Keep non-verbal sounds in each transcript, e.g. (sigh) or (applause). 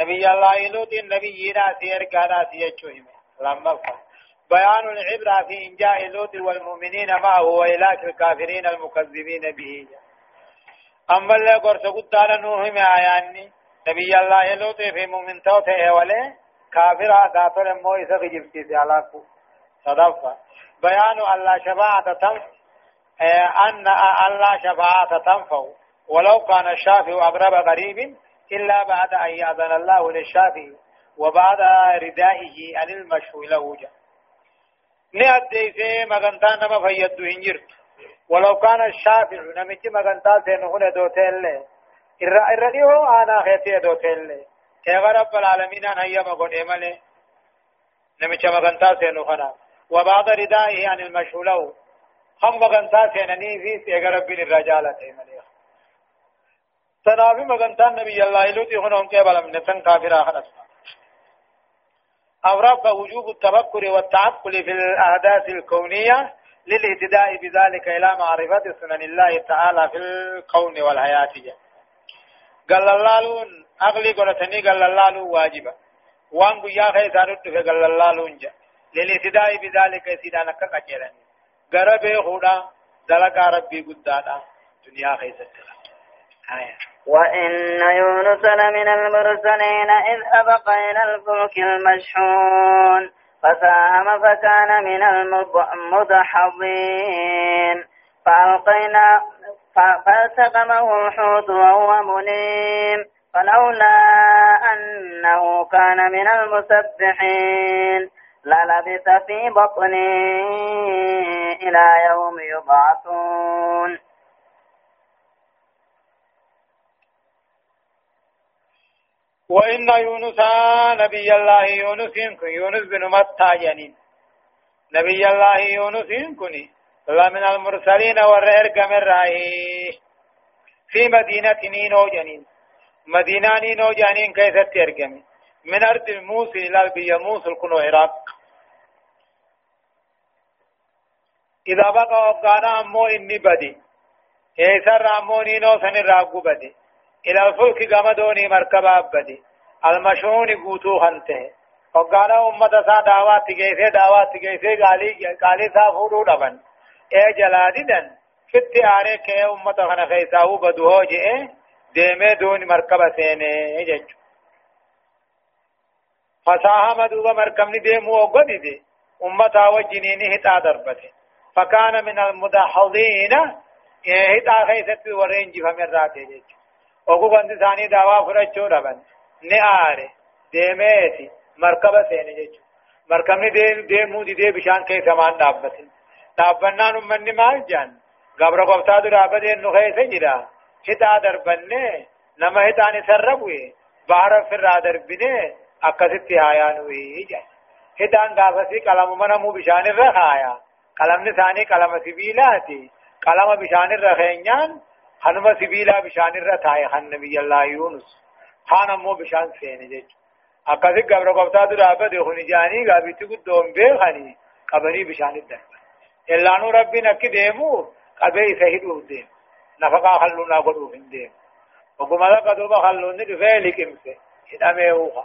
نبي الله لوط النبي ناسي ارقانا سيجوهم لما بيان العبرة في إنجاء لوط والمؤمنين معه وإلاك الكافرين المكذبين به. أما اللي قرص قد على نوح آياني نبي الله لوط في مؤمن توته ولي كافر كافر مويسة في جبتي سيالاكو صدفة. بيان الله شفاعة تنفع أن الله شفاعة تنفع. ولو كان الشافع أقرب قريب إلا بعد أن يأذن الله للشافع وبعد ردائه عن المشهور له جاء نأدي سي مغنطان نما فيدو هنجرت ولو كان الشافع نمتي مغنطان سينهون دوتين له إرى إرى ديو آنا خيتي دوتين له تيغا رب العالمين أن هيا مغن إمالي نمتي مغنطان سينهون وبعد ردائه عن المشهور له هم مغنطان سينني في تيغا رب الرجالة إمالي تنافي مغنطان نبي الله لوتي هنا هم كيبالا من نتن كافر آخر أسفا أوراب وجوب التفكر والتعقل في الأحداث الكونية للإهتداء بذلك إلى معرفة سنن الله تعالى في الكون والحياة قال اللالون أغلي قلتني قال اللالون واجبا وان قيا خيسان في قال اللالون جا. للإهتداء بذلك سيدانا كاكيراني غربي خدا دلقا ربي قدانا دنيا خيسان آية وإن يونس لمن المرسلين إذ أبق إلى الفلك المشحون فساهم فكان من المدحضين فألقينا فألتقمه الحوت وهو مليم. فلولا أنه كان من المسبحين للبث في بطنه إلى يوم يبعثون. وإن يونس نبي الله يونس يونس بن متى جنين نبي الله يونس كني من المرسلين والرئر من رأيه في مدينة نينو جنين. مدينة نينو جنين كيف ترجم من أرض الموسى إلى البي موسى كنو عراق. إذا بقى أبقانا أمو إني بدي. إيسر أمو نينو سنراقو بدي. إلى الفلك قمدوني مركبا أبدي. المشهون قوتو خنته. وقانا أمة سا دعوات تجيسي دعوات تجيسي قالي قالي سا فورو دبن اے جلاددن فت آره كي أمة خنا خيساو بدوهو جئے ديمه دون مركبة سينه جج. فساهم دوبا مركبني ديمو وقدي دي. أمة وجنيني هتا دربته فكان من المدحضين هتا خيست ورين راته جج. وقو بند ثاني دعوا فرچو ربن نعاره ديميتي مركبة سيني جيچو مركبني دي ديمو دي دي بشان كي سمان دابتن دابنان من مال جان غبر قبطا در آبده نخي سجرا هتا دربنه نما هتاني سربوه بحر فر دربنه اکسیت آیانوی جان هتان غافسی قلم منمو بشان الرخايا قلم نساني قلم سبيلاتي قلم بشان الرخينيان خنما سبيلا بشان الرتاي خن نبي الله يونس خان مو بشان سين جج اكاسي قبر قبطا در ابد خني جاني غابي تقول دوم بي خني قبري بشان الدر الا نو ربي نك ديمو قبي سهيدو ديم نفقا خلونا قدو من ديم وكما لك دوبا خلونا دفالك امسي هدامي اوخا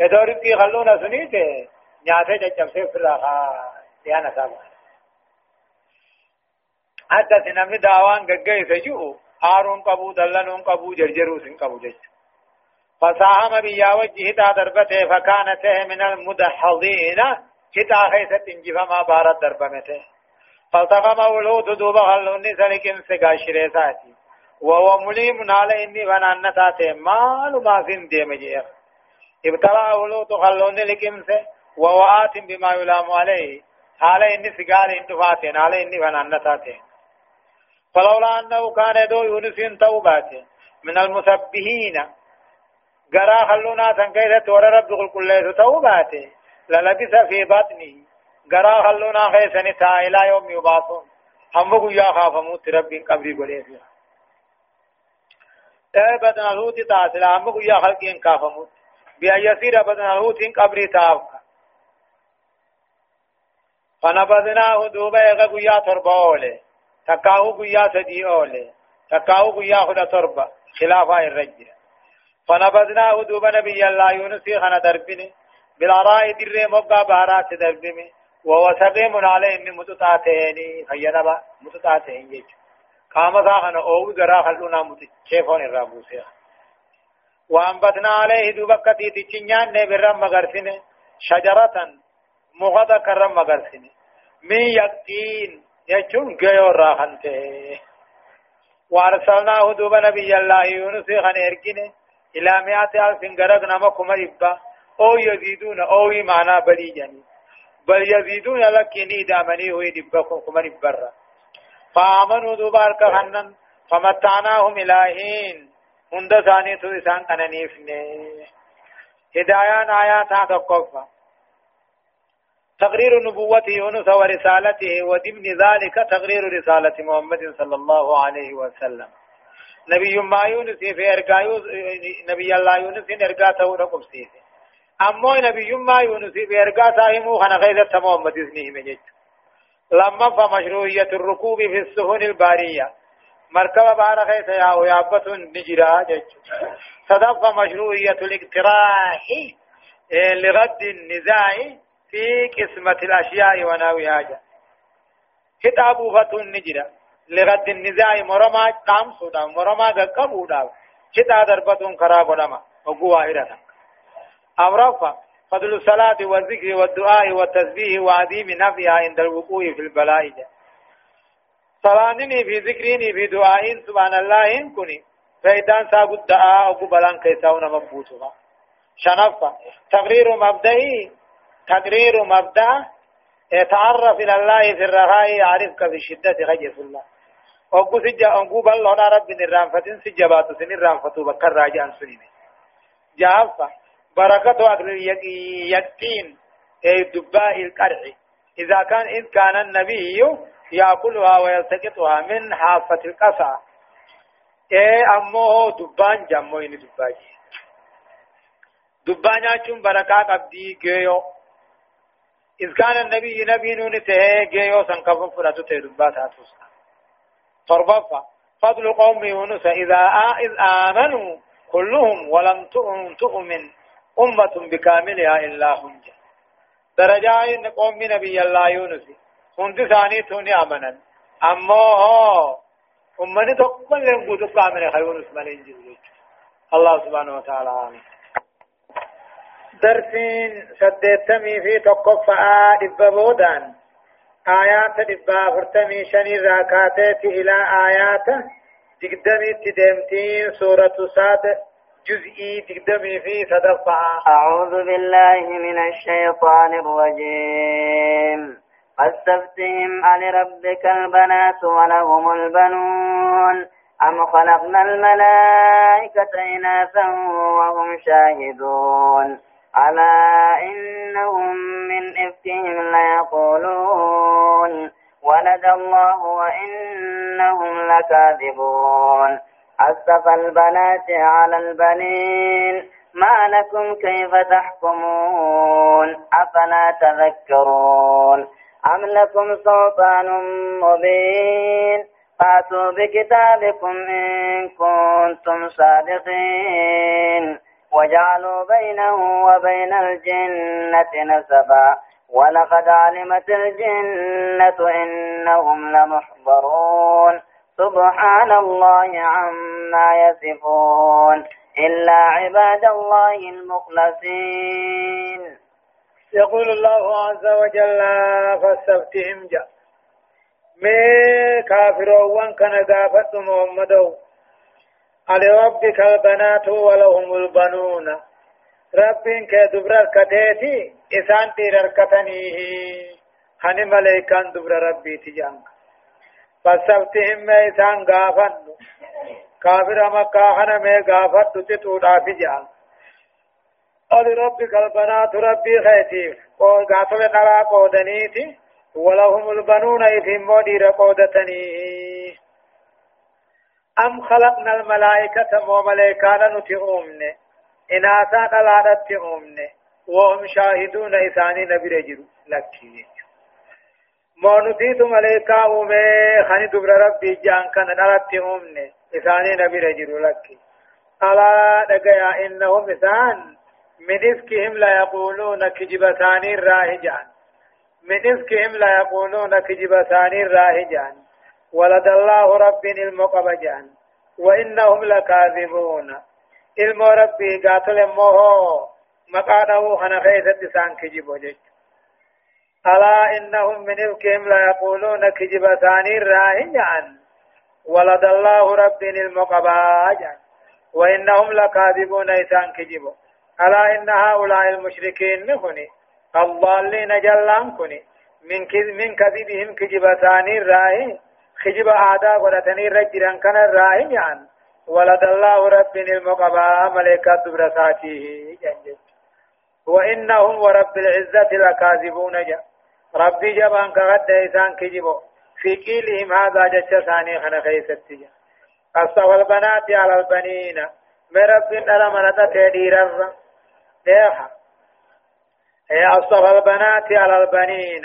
يدورم كي خلونا سنيته نياته ججم سيف الرخا ديانا سابقا حتى سنمي داوان غغي سجو هارون قبو دلنون قبو جرجرو سن قبو جج فساهم بيا وجه تا دربته فكانت من المدحضين كتا خيست انجف ما بارد دربمته فالتقم ولود دوبا خلون سلكن سقاشره ساتي وهو مليم على اني ونانتاته مال ما فين ديم جير ابتلى ولود خلون لكن وهو آت بما يلام عليه على اني سقال انتفاتين على اني ونانتاته فلولا أنه كان دو يونس توبات من المسبحين قرأ خلونا تنكيد تور رب قل كل توبات للبس في بطنه. قرأ خلونا خيسن تا إلى يوم يبعثون. هم يا خاف موت رب قبري فيها. اے بدن الهوت تاسل هم يا خلقين كاف موت. بیا يسير بدن الهوت قبري تاف فنبذناه دوبا يغا يا تربوله تکاو گویا سدی اوله تکاو گویا خدا تربا خلافا الرجل. فنبذناه دوب نبي الله يونس خنا دربني بالعراء در مبقى بارات دربني وهو سقيم عليه من متطاتين خينبا متطاتين يجو قام ذاهن أو غرا خلونا متشيفون الرابوسيا. وأنبتنا عليه دوبكتي تچنيان نه مغرسنه شجرة مغدا کرم مغرسنه من يقين يجون غيو راحنته وارسلناه دوب نبي الله يونس خن اركنه إلى مئات ألف غرق نما كما يبا أو يزيدون أو معنا بلي جني بل يزيدون لكني دامني هو يدبكم كما يبرر فآمنوا دوبار كهنن فمتعناهم إلهين هند ثاني تو إسان كننيفني هدايان آيات تقفى تقرير نبوة يونس ورسالته وضمن ذلك تقرير رسالة محمد صلى الله عليه وسلم. نبي ما يونس في ارقا نبي الله يونس في ارقا تو رقم أما نبي ما يونس في ارقا ساهمو خنا غير محمد اسمه مجد لما فمشروعية الركوب في السفن البارية. مركبة بارا خيث يا ويابة نجرا جج صدف مشروعية الاقتراح إيه، لغد النزاع في قسمة الأشياء وناويها جا كتاب فتون نجرا لغد النزاع مرما قام سودا. مرما قبو داو كتا دربتون خراب ونما وقوا إرنا أمرفا فضل الصلاة والذكر والدعاء والتسبيح وعظيم نفعها عند الوقوع في البلاء. صلاني في ذكريني في دعاء سبحان الله إن كني. فإذا ساقوا الدعاء أبو بلان كيساون مبوتها شنفة. تقرير مبدئي. تقرير مبدأ تعرف إلى الله في الرخاء يعرفك في الشدة خجف الله. أقول سجا أقول بالله رب نرام فتن سجبات سنرام فتو بكر راجع سنين. جافة بركة أكل اليقين أي دباء القرع. إذا كان إذ كان النبي يأكلها ويلتقطها من حافة القصع. إيه أمه دبان جمعين دباجي. دبان يأتون بركة قبدي جيو إذ كان النبي نبي نون تهي جيو سنكفن فراتو تهي دبات هاتوسا فربفا فضل قوم يونس إذا إذ آمنوا كلهم ولم تؤمن أمة بكاملها إلا هم درجة قوم نبي الله يونس. هند ثاني توني أمنا أما أمني تقبل لهم قدو كامل خيونس ملين الله سبحانه وتعالى. آمين. درسين سدتمي في تقفى إبابودان آيات دبا فرتمي شني راكاتات إلى آيات تقدمي تدمتين سورة ساد جزئي تقدمي في صدقها أعوذ بالله من الشيطان الرجيم فاستفتهم ألربك البنات ولهم البنون أم خلقنا الملائكة إناثا وهم شاهدون ألا إنهم من إفكهم ليقولون ولد الله وإنهم لكاذبون أصطفى البنات على البنين ما لكم كيف تحكمون أفلا تذكرون أم لكم سلطان مبين فاتوا بكتابكم إن كنتم صادقين وجعلوا بينه وبين الجنة نسبا. ولقد علمت الجنة إنهم لمحضرون. سبحان الله عما يصفون. إلا عباد الله المخلصين. يقول الله عز وجل فاستفتهم جاء. مي كافرون كان قافت محمد ربك البنات ولهم البنون. رب كدبر كتيتي إسان تير كتنيه. هني ملائكان دبر ربي تجانك. فسبتهم ما إسان غافن. كافر مكة هنا ما غافت تتودا في جان قال ربك البنات ربي خيتيف وغاتو نرى قودنيتي. ولهم البنون إذن مدير قودتني أم خلقنا الملائكة وملائكة نتئومن إناثا قلادت تئومن وهم شاهدون إساني نبي رجل. لكي. ما نتيت ملائكة أومي خاني دبر ربي جان كان نرت أمني. إساني نبي رجل. لك ألا دقيا إنهم إسان من إفكهم لا يقولون كجبتان راهجان من إفكهم لا يقولون كجبتان راهجان ولد الله رب المقبجان. وإنهم لكاذبون. ilmo rabbii gaatole moho مقاده خنا خيثت سان كجب وجج. ألا إنهم من إفكهم لا يقولون كجب ثاني راهن عن ولد الله رب المقباج وإنهم لكاذبون إسان كجب ألا إن هؤلاء المشركين نخني الضالين جلان كني من كذب من كذبهم كجب ثاني راهن خجب آدا ولتني رجران كان راهن عن ولد الله رب المقبى ملائكة برساته وإنهم ورب العزة لكاذبون جا. ربي جبان كغد إسان كجبو في قيلهم هذا جج ثاني خنا خيست أصطفى البنات على البنين. مرب ألمنة تدير ديخا هي أصطفى البنات على البنين.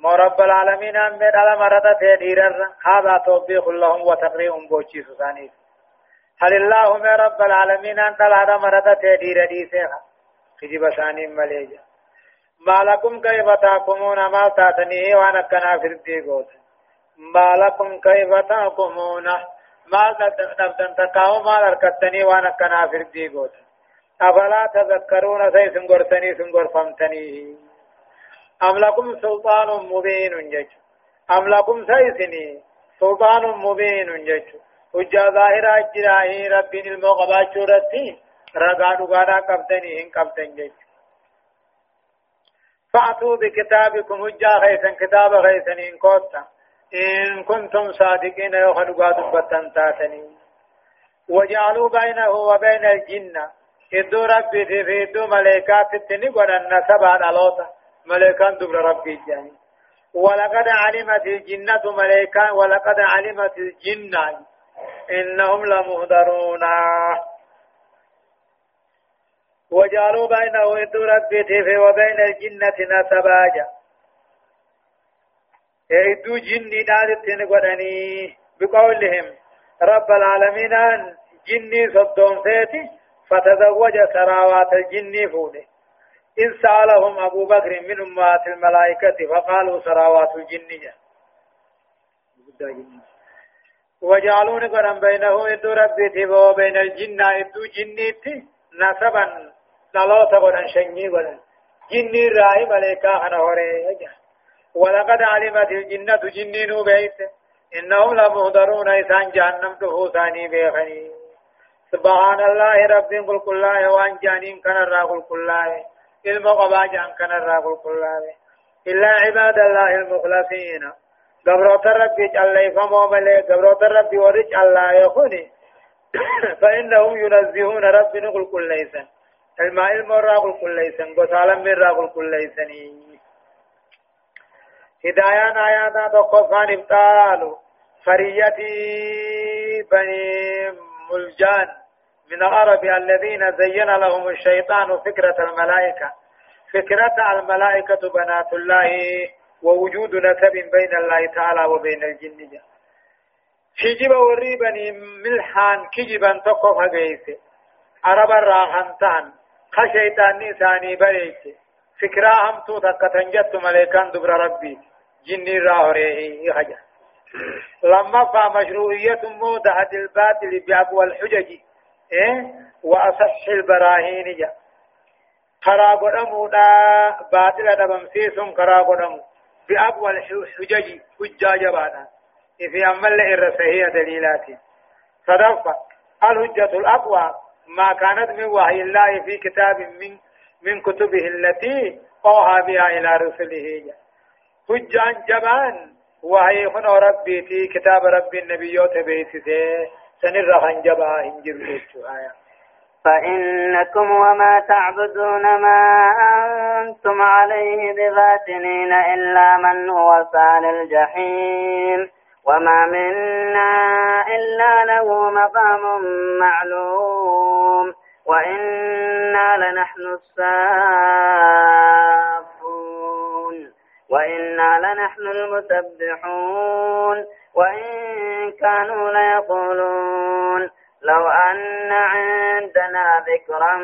مرب العالمين أمر ألمنة تدير هذا توبيخ لهم وتقريهم بوشي سانيس هل اللهم رب العالمين أنت الهدى مرة تدير ديسيها خجب ثاني مليجا ما لكم كيف تحكمون ما تاتنيه وانا كنا في الديقوت ما لكم كيف تحكمون ما تبدن تقاو ما لركتني وانا كنا في الديقوت أفلا تذكرون سي سنغرتني سنغر فمتني أم لكم سلطان مبين جج أم لكم سيسني سلطان مبين جج حجة ظاهرة جراهي ربين المقبات شورتي رقا دقانا قبضني إن قبضن جيش. فأتوا بكتابكم حجة خيسا كتاب خيسا إن كوتا إن كنتم صادقين يخلقا دبتا تاتني. وجعلوا بينه وبين الجنة إدو ربي في إدو ملائكات التنقل أن سبع الألوطة ملائكان دبر ربي جاني ولقد علمت الجنة ملائكان ولقد علمت الجنة إنهم لمهدرون وجعلوا بينه ربته وبين الجنة نسباجا۔ إذ جن نادتين قدني بقولهم رب العالمين جني صدون سيتي فتزوج سراوات الجن فوله إذ سألهم أبو بكر من أمهات الملائكة فقالوا سراوات الجن. جا وجعلون قرن بينه إدو ربي وبين الجنة إدو جنيتي نسبا نلوت قرن شنجي قرن. جني رأي ملائكة أنا ولقد علمت الجنة جنين بيت إنهم لمهدرون إسان جهنم تفوساني بيخني. سبحان الله رب قل كل الله وأن جانين كان الراقل كل الله. المقبا جان كان الراقل كل الله إلا عباد الله المخلصين قبروت ربي جل فمو ملي قبروت ربي ورج الله يخوني فإنهم ينزهون ربي نقول كل ليسن الماء المرى قل كل ليسن قتالا من راقل كل ليسني هدايان آيانا تقفان ابطالوا فريتي بني ملجان من العرب الذين زين لهم الشيطان فكرة الملائكة. فكرة الملائكة بنات الله ووجود نسب بين الله تعالى وبين الجن. كجب وريبني ملحان كجبا تقف هجيس عرب الراحنتان خشيطان نساني بريك فكرة هم تو تكتنجت ملائكان دبر ربي. جني راهره هجا لما فمشروعية مودعة الباطل بأقوى الحجج. وأصح البراهين جا. خرا قدمو دا باطل دبمسيس خرا قدمو بأقوى الحجج حجاج بعدا في أمل الرسهية دليلات صدفة. الحجة الأقوى ما كانت من وحي الله في كتاب من من كتبه التي أوحى بها إلى رسله حجان جبان. هنا ربي في كتاب ربي النبيوت بيسسه سنر هنجبا هنجر فإنكم وما تعبدون ما أنتم عليه بفاتنين إلا من هو صال الجحيم. وما منا إلا له مقام معلوم. وإنا لنحن السافون وإنا لنحن المسبحون. وإن كانوا ليقولون لو أن عندنا ذكرا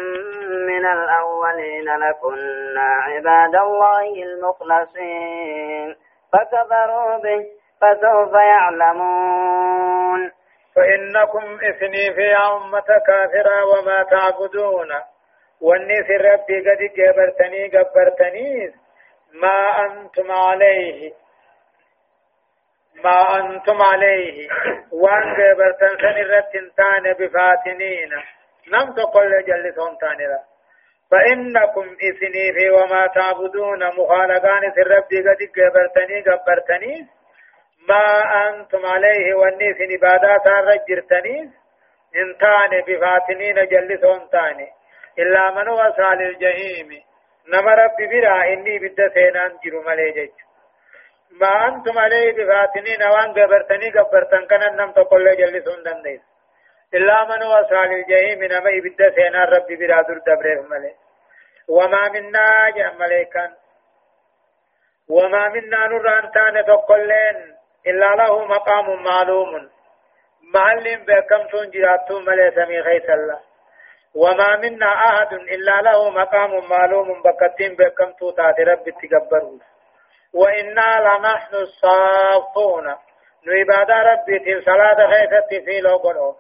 من الأولين لكنا عباد الله المخلصين فكفروا به فسوف يعلمون. فإنكم إثني في أمة كافرة وما تعبدون. واني في ربي قد جبرتني جبرتني ما أنتم عليه. ما أنتم عليه. وان جبرتن سن الرتن بفاتنين. نم تقل جلسون تاني فإنكم إثني في وما تعبدون مخالقان في ربي قد جبرتني جبرتني ما أنتم عليه والنيس عبادات الرجرتني إن بفاتنين جلسون تاني. إلا من رب برا إني ما أنتم عليه بفاتنين وأن قبرتني قبرتن كان نم تقول جلسون دنديس إلا من وصال الجحيم نما بد سينان رب برا در دبره ملي. وما منا جاء مليكا وما منا نران تاني تقولين إلا له مقام معلوم. معلم بكم تنجراتو ملي سمي خيس الله. وما منا أحد إلا له مقام معلوم. بكتين بكم توتات رب تقبره وإنا لنحن الصافون نعبادة ربي صلاة خيثة في لوغنو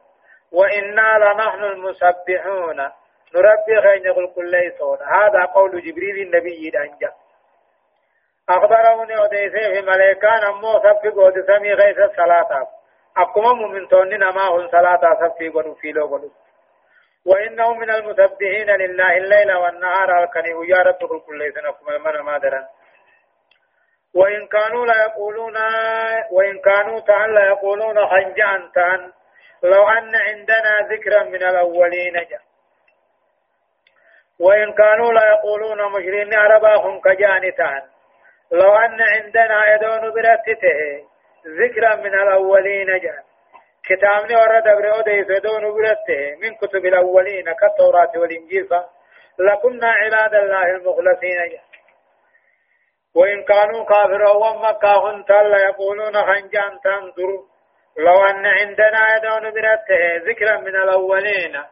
وإنا لنحن المسبحون. نربي خير يقول كل هذا قول جبريل النبي الأنجا أخبروني أديسي في ملائكان أمو سفي قد سمي غيث الصلاة أقوم من توني نما هم صلاة قد في لوغنو وإنه من المسبحين لله الليل والنهار الكني يا رب كل سنكم من ما درن وإن كانوا لا يقولون وإن كانوا تعالى يقولون حنجان تان. لو أن عندنا ذكرا من الأولين جاء. وإن كانوا لا يقولون مشرين عرباهم كجانتان لو أن عندنا يدون برتته ذكرا من الأولين جاء. كتابني ورد أبرئ أديس يدون برتته من كتب الأولين كالتوراة والإنجيل. لكنا عباد الله المخلصين جاء. وإن كانوا كافرا ومكة هنتل يقولون خنجان تنظر لو أن عندنا يدون برته ذكرا من الأولين.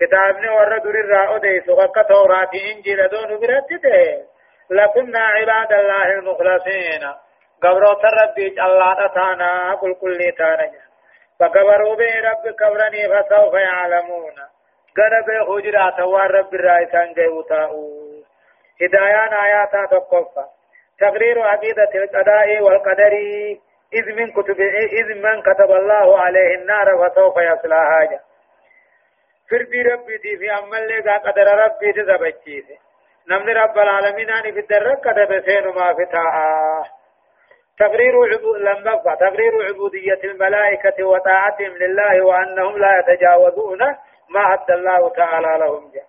كتابني ورد الرا أديس وكتوراة إنجيل دون برته. لكنا عباد الله المخلصين. قبروا تربي الله تانا قل كل تانا فكبروا به رب كبرني فسوف يعلمون. قرب حجرات ورب الرائسان جيوتاؤ هدايان آياتا تقفى تقرير عقيدة القضاء والقدر إذ من كتب إذ من كتب الله عليه النار فسوف يصلها جا فردي ربي تي في أمال قدر ربي تزبچيسي نمن رب العالمين أن في الدرك كتب سين ما فتاء تقرير عبود لما تقرير عبودية الملائكة وطاعتهم لله وأنهم لا يتجاوزون ما حد الله تعالى لهم جاء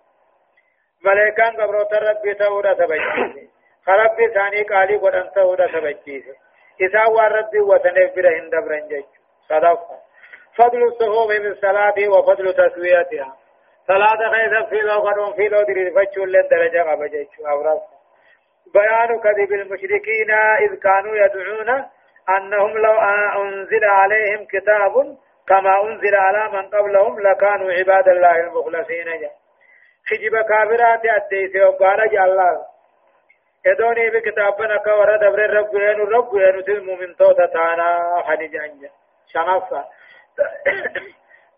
ملائكان قبروت ربي تورا سبجيسي خربي ثاني قالي قدن تورا سبجيسي إذا وربي وتنف برهن دبرن جيش صدفة فضل الصفوف بالصلاة وفضل تسويتها صلاة خيث في لو قدوم في لو دري فجو لن درجة قبجيش أورس بيان كذب المشركين إذ كانوا يدعون أنهم لو أنزل عليهم كتاب كما أنزل على من قبلهم لكانوا عباد الله المخلصين خجب كافرات أديس وقال الله يدوني بكتابنا كورا دبر الرب ينو الرب ينو تلم من توتا تانا حنجانجا شنفا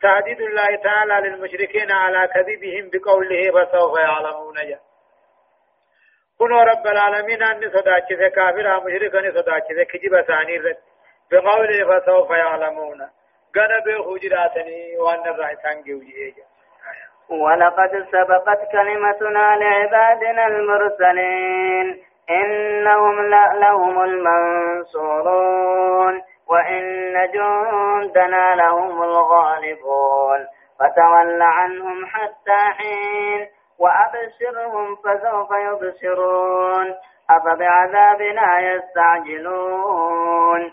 تهديد الله تعالى للمشركين على كذبهم بقوله فسوف يعلمون جا كنوا رب العالمين أن صداتي كافر مشركا صداتي كجب ثاني رد بقوله فسوف يعلمون قنا بخجراتني وأن الرأيتان جوجيه ولقد سبقت كلمتنا لعبادنا المرسلين. إنهم لهم المنصورون. وإن جندنا لهم الغالبون. فتول عنهم حتى حين وأبشرهم فسوف يبصرون أفبعذابنا يستعجلون.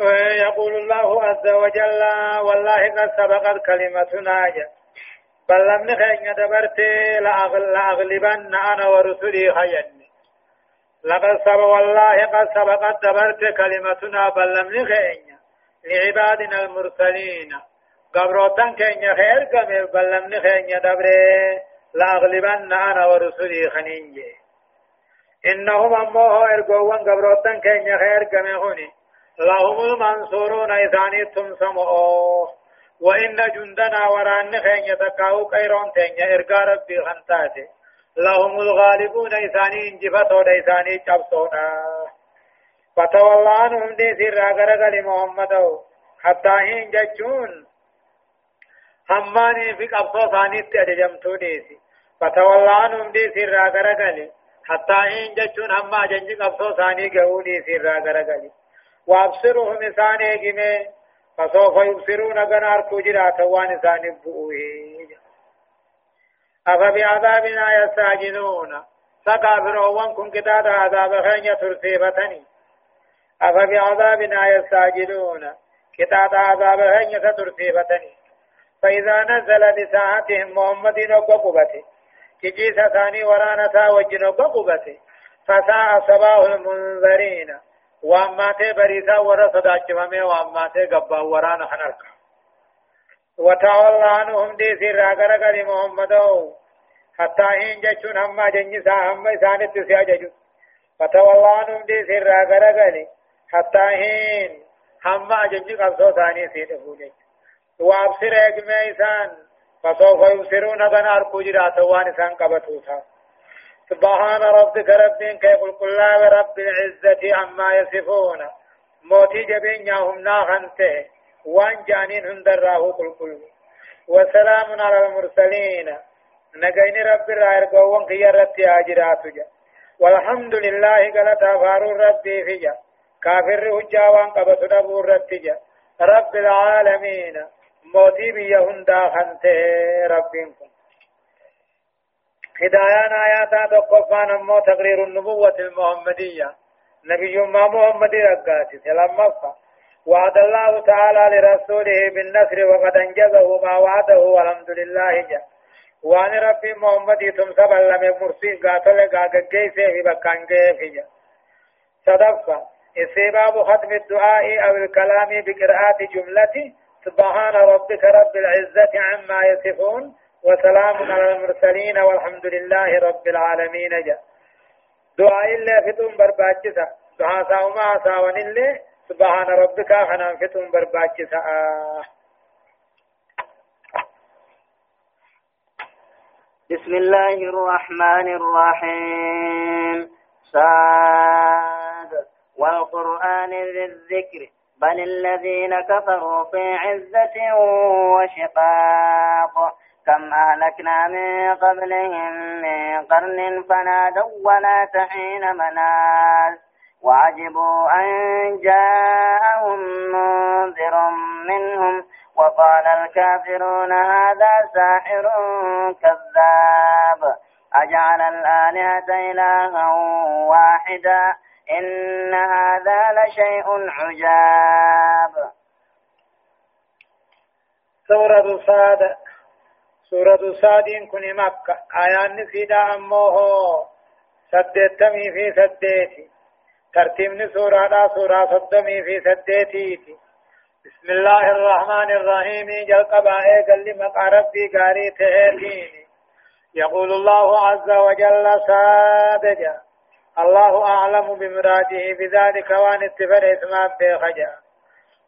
يقول الله عز وجل والله قد سبقت كلمتنا. بل لم نخين دبرت لأغلبن أنا ورسلي خيني. لقد سبق والله قد سبقت دبرت كلمتنا بل لم نخين لعبادنا المرسلين. قبروتن كين خير كم بل لم نخين دبرت لأغلبن أنا ورسلي خنينجي إنهم أموه إرقوان قبروتن كين خير كم هوني لهم المنصورون إذاني تمسمؤوه وإن جندنا وران خين يتقاو قيرون تين إرقا ربي خنتاتي. لهم الغالبون إثاني انجفتو إثاني چبسونا فتولى عنهم دي سر غرغل محمد حتى هين جچون هماني في قبصو ثانيت أدجمتو ديسي. فتولى عنهم دي سر غرغل حتى هين جچون هما جنج قبصو ثاني قهو سر غرغل وابصرهم إثاني جمي فسوف يبصرون غنار كجرا توان ثاني بؤوه أفبعذابنا يستعجلون. فقابرون كن كتاب عذاب خين ترسيبتني. أفبعذابنا يستعجلون. كتاب عذاب خين ترسيبتني. فإذا نزل بساعتهم محمد وقبته كجيس ثاني ورانا وجن وقبته فساء صباح المنذرين. واما ته بريسا ورا صداچمه واما ته غبا ورانا حنرك وتولى عنهم دي سر غرغري محمد حتى هين جچون هم جنجسا هم سانت سياجج فتولى عنهم دي سر غرغري حتى هين هم جنج قصو ثاني سيد فوجي وابصر اجمعيسان فسوف يبصرون غنار كجرات وان سان قبطوسا سبحان ربك رب كيف كل رب العزة عما يصفون. موتي جبين ياهم ناخنته وان جانين هندراه كل كل وسلام على المرسلين. نجين رب الرائر قوان خيارت آجرات جا. والحمد لله قلت أفار ربي فيجا كافر هجاوان قبط نبو رتجا رب العالمين. موتي بيهن داخنته ربكم هدايان آيات تقفان أمو تقرير النبوة المحمدية. نبي ما محمد رقاتي لما وعد الله تعالى لرسوله بالنصر وقد أنجزه ما وعده والحمد لله. جا وان ربي محمد تم سبا لم مرسي قاتل قاقجي في بكان جا صدفة استباب ختم الدعاء أو الكلام بقراءة جملة. سبحان ربك رب العزة عما يصفون. وسلام على المرسلين والحمد لله رب العالمين. جاء. دعاء الله فتون برباچسا دعاء ساوما ساون الله سبحان ربك خنا فتون برباچسا بسم الله الرحمن الرحيم. صاد. والقرآن ذي الذكر. بل الذين كفروا في عزة وشقاق. كم أهلكنا من قبلهم من قرن فنادوا ولا تحين مناس وعجبوا أن جاءهم منذر منهم وقال الكافرون هذا ساحر كذاب. أجعل الآلهة إلها واحدا إن هذا لشيء عجاب. سورة صاد سورة سادين كن مكة آيان سيدا أموه سدتمي في سديتي ترتيب سورة سورة صدمي في سديتي بسم الله الرحمن الرحيم جل قبائي قل مقع ربي قاري تهيتيني يقول الله عز وجل سادجا الله أعلم بمراده بذلك وان اتفر اسمه بخجا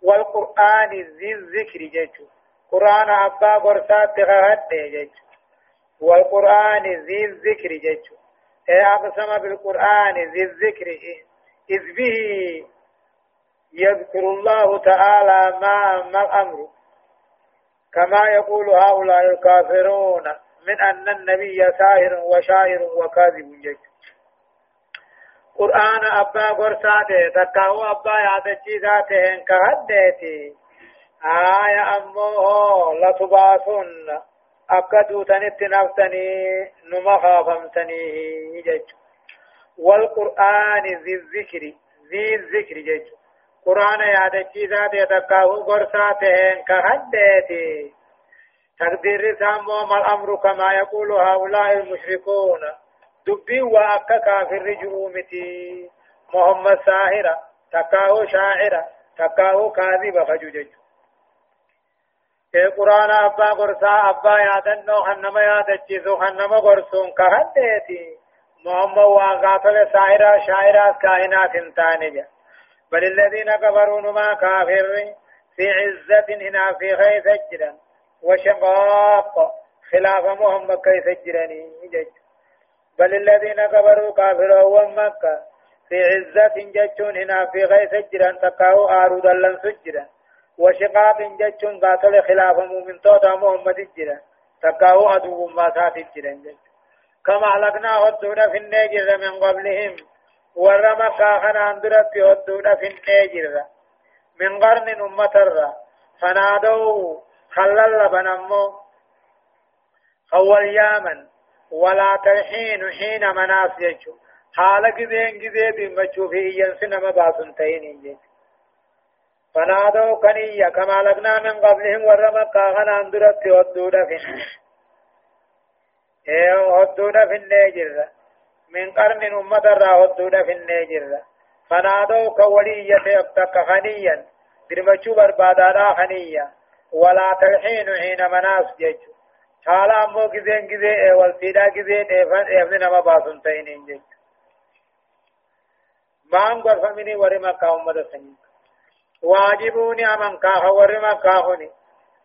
والقرآن ذي الذكر جيشه قرآن أبا قرصات تغهد جيش والقرآن ذي الذكر جيش إيه أقسم بالقرآن ذي الذكر إذ به يذكر الله تعالى ما ما الأمر كما يقول هؤلاء الكافرون من أن النبي ساهر وشاعر وكاذب جيش قرآن أبا قرصات تكاو أبا يعتشي ذاته كهدتي آية أمه لتبعثن أكدو تنت نفتني نما خافمتني جج والقرآن ذي الذكر ذي الذكر جج قرآن يادتي ذات يتكاو قرصاتهن كهدتي تقدير سامو ما الأمر كما يقول هؤلاء المشركون دبي وأكا كافر جرومتي محمد ساهرة تكاو شاعرة تكاو كاذبة فجوجج قرآن أبا قرصا أبا يادنو خنما يادتشيسو خنما قرصون كهدتي محمد وقاتل ساهرة شاعرة كائنات تانية بل الذين كفروا نما كافر في عزة هنا في خيف جدا وشقاق خلاف محمد كيف جراني بل الذين كفروا كافروا ومكة في عزة جتون هنا في غيث جران تقاو آرو دلن سجرا وشقاق جتون قاتل خلاف مؤمن توتا محمد جران تقاو أدو ما سات جران كما علقنا هدونا في النجر من قبلهم. ورما كاخنا اندرت هدونا في النجر. من قرن أمتر فنادوا خلل بنمو. هو اليمن ولا تلحين حين مناس يجو. حال جذين جذين بمجو في ينسن ما باسن تين يجو. فنادوا كنية كما لقنا من قبلهم ورما قاغنا اندرت ودودا في إيه ودودا في النجر من قرن أمة را ودودا في النجر فنادوا كولية يبتك خنيا برمجو بربادانا خنيا ولا تلحين حين مناس يجو حالا امو گزين گزي والسيدا گزين افن نما باسن تين جج. مان غرفمني ورما كاومد سنين. واجبوني امن كاه ورما كاهوني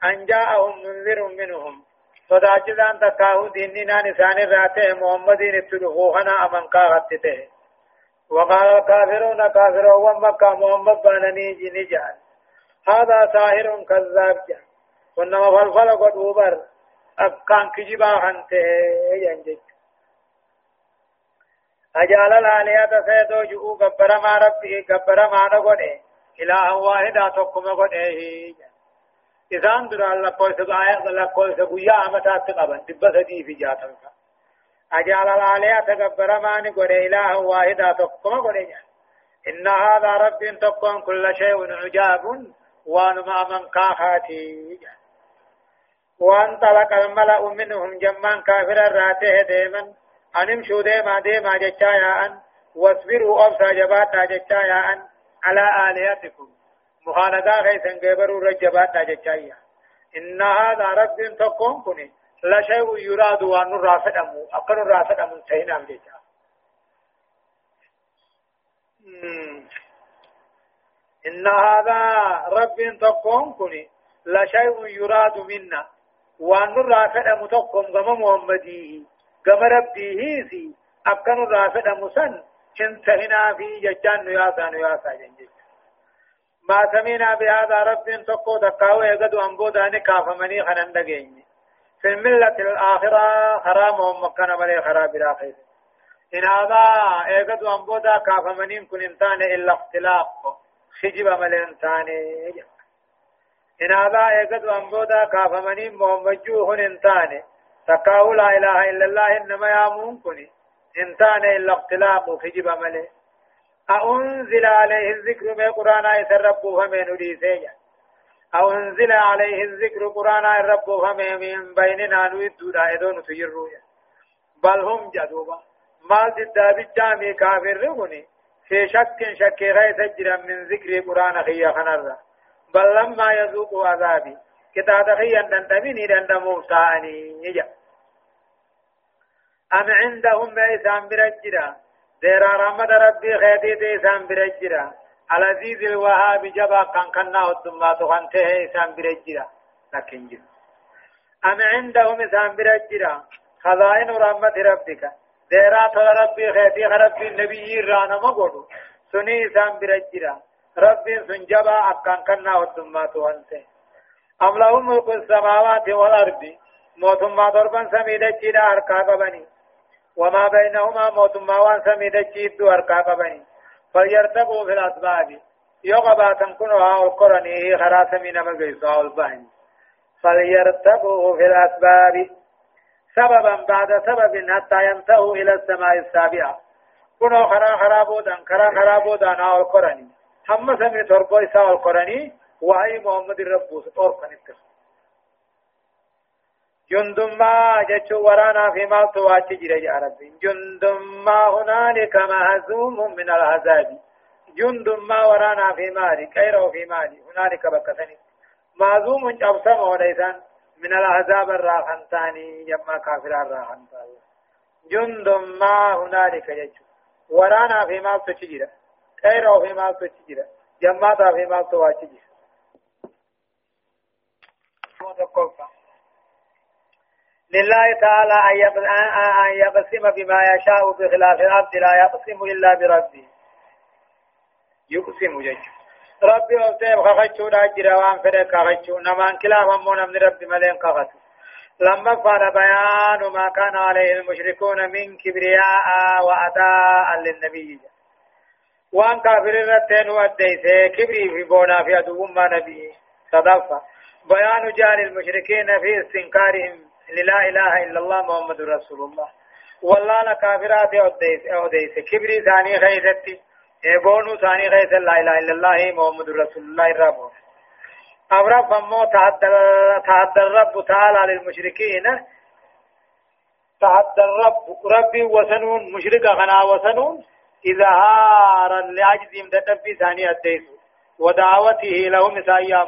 ان جاءهم منذر منهم صداجدان تكاهو ديننا نسان راته محمدين اتدخوهنا امن كاهتته وقال الكافرون كافرون ومكة محمد بانني جنجان هذا ساهر كذاب جان ونما فلفل قد وبر أكان كجبا خنته ينجج أجال الآلهة سيدو جؤو قبر ما ربه قبر ما نقوده إله واحدا تقم قوده إذان در لقوي سبعايا لقوي سبويا أمتات قبن دبا سدي في جاتن أجال الآلهة قبر ما نقوده إله واحدا تقم قوده إن هذا رب تقم كل شيء عجاب وانما من كاخاتي وانطلق الملأ منهم جمان كافر راته ديما أن امشوا ديما ديما جتايا أن واصبروا أبسا جباتا جتايا أن على آلهتكم. مخالدا غيثا قبروا رجباتا جتايا إن هذا رب تقوم كني. لا شيء يراد وأن الرافد أمو أقل الرافد أمو انتهينا بجتا إن هذا رب تقوم كني. لا شيء يراد منا. وأن الرافد متقم غم محمدي. غم ربيه سي أكن الرافد مسن انتهنا في ججان نياسا نياسا جنجج ما سمينا بهذا رب تقو دقاو يقدو أنبوداني كافمني خنن دقيني في الملة الآخرة حرام مكان ملي خراب الآخرة. إن هذا يقدو أنبودا كافمني كن انتان إلا اختلاق. خجب ملي انتان إن هذا يقد أنبودا كافمني محمد جوهن انتاني. تقاو لا إله إلا الله إنما يامون كني. انتاني إلا اختلاق في جب ملي أنزل عليه الذكر من قرآن يسربه فمن وديسيا أو أنزل عليه الذكر قرآن يربه فمن من بيننا نويدو دائدون تجرويا بل هم جدوبا. ما جدا بالجامي كافر رغني. في شك شك غيث جرا من ذكر قرآن خيا خنرا بل لما يذوقوا عذابي. كتا تخيا دندميني دندمو ساني. يجا أم عندهم إسان برجرا ديرا رحمة ربي خيدي إسان برجرا العزيز الوهاب جبا كان كنا ودما تغنته إسان برجرا لكن جل. أم عندهم إسان برجرا خزائن رحمة ربك. ديرا تغ ربي خيدي ربي النبي رانا مقودو سني إسان برجرا ربي سنجبا أكان كنا ودمات وانته أم له ملك السماوات والأرض. موتما ضربا سميدة جدا أركا قبني. وما بينهما موتما وان سميدة جد أركا قبني فليرتقوا في الأسباب. يقبا تنكنها القرني خراس من مقيسها البهن فليرتبوا في الأسباب. سببا بعد سبب حتى ينتهوا إلى السماء السابعة. كنوا خرا خرابودا خرا خرابودا نا القرآن هم سمي تربو إساء القرآن وهي محمد ربوس أورقن اتخذ جندما جچو ورانا في ما تواچ جرى يا رب جندما هنالك مهزوم من العذاب. جندما ورانا في مالي كيرو في مالي هنالك بكثني مهزوم جبسم وليسان من العذاب الراحنتاني يما كافر الراحنتاني. جندما هنالك جچو ورانا في ما تجرى كيرو في ما تجرى جماتا في ما تواچ جرى لله تعالى أن يقسم بما يشاء بخلاف العبد لا يقسم إلا بربه. يقسم جج ربي أوتيب خخشو راجر وأن فرق خخشو نمان كلا فمون من ربي ملين خخشو لما فعل بيان ما كان عليه المشركون من كبرياء وأداء للنبي. وأن كافر رتين وديسه كبري في بونا في أدو ما نبي. صدفة. بيان جال المشركين في استنكارهم. لا إله إلا الله محمد رسول الله. والله لكافرات أوديس أوديس. كبري ثاني خيثتي بونو ثاني خيث لا إله إلا الله محمد رسول الله رب أمر فمو تعدى تعدى الرب تعالى للمشركين. تعدى الرب ربي وسنون مشرك غنا وسنون إظهارا لعجزهم تدبي ثاني أديس. ودعوته لهم سايام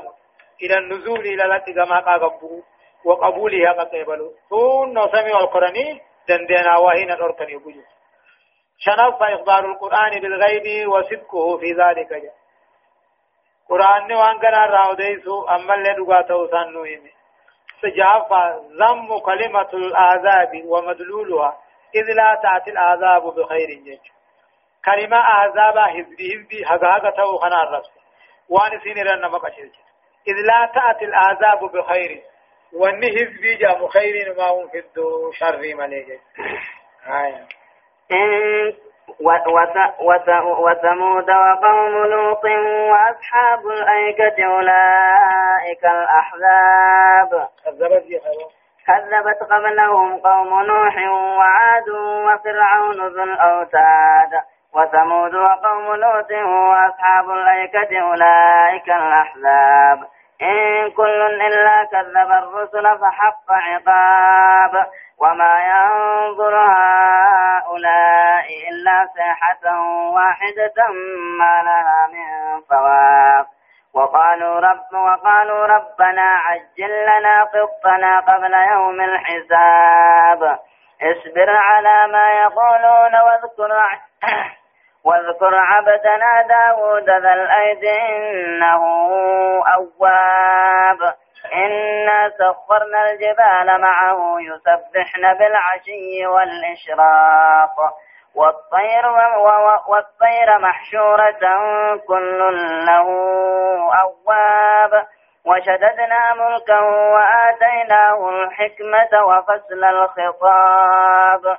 إلى النزول إلى التي كما قابلوا وقبولها قد يبلو ثم نسمع القرآن دندنا وهين الأركن يبجو شنف إخبار القرآن بالغيب وصدقه في ذلك. جاء قرآن وان كان راوديسو أما اللي دقاته سنو إمي سجاف ذم كلمة العذاب ومدلولها إذ لا تأتي العذاب بخير جج كلمة عذاب هزبي هزبي حقاقته خنا الرب وان سيني مقشل إذ لا تأتي العذاب بخير. واني حزبي جاء خير ما هم في الدو شر مليجي آية وثمود وقوم لوط وأصحاب الأيكة أولئك الأحزاب. كذبت كذبت قبلهم قوم نوح وعاد وفرعون ذو الأوتاد. وثمود وقوم لوط وأصحاب الأيكة أولئك الأحزاب. إن كل إلا كذب الرسل فحق عقاب وما ينظر هؤلاء إلا صيحة واحدة ما لها من فواق وقالوا رب وقالوا ربنا عجل لنا قطنا قبل يوم الحساب. اصبر على ما يقولون واذكر (clears throat) واذكر عبدنا داود ذا الأيد إنه أواب. إنا سخرنا الجبال معه يسبحن بالعشي والإشراق. والطير والطير محشورة كل له أواب. وشددنا ملكه وآتيناه الحكمة وفصل الخطاب.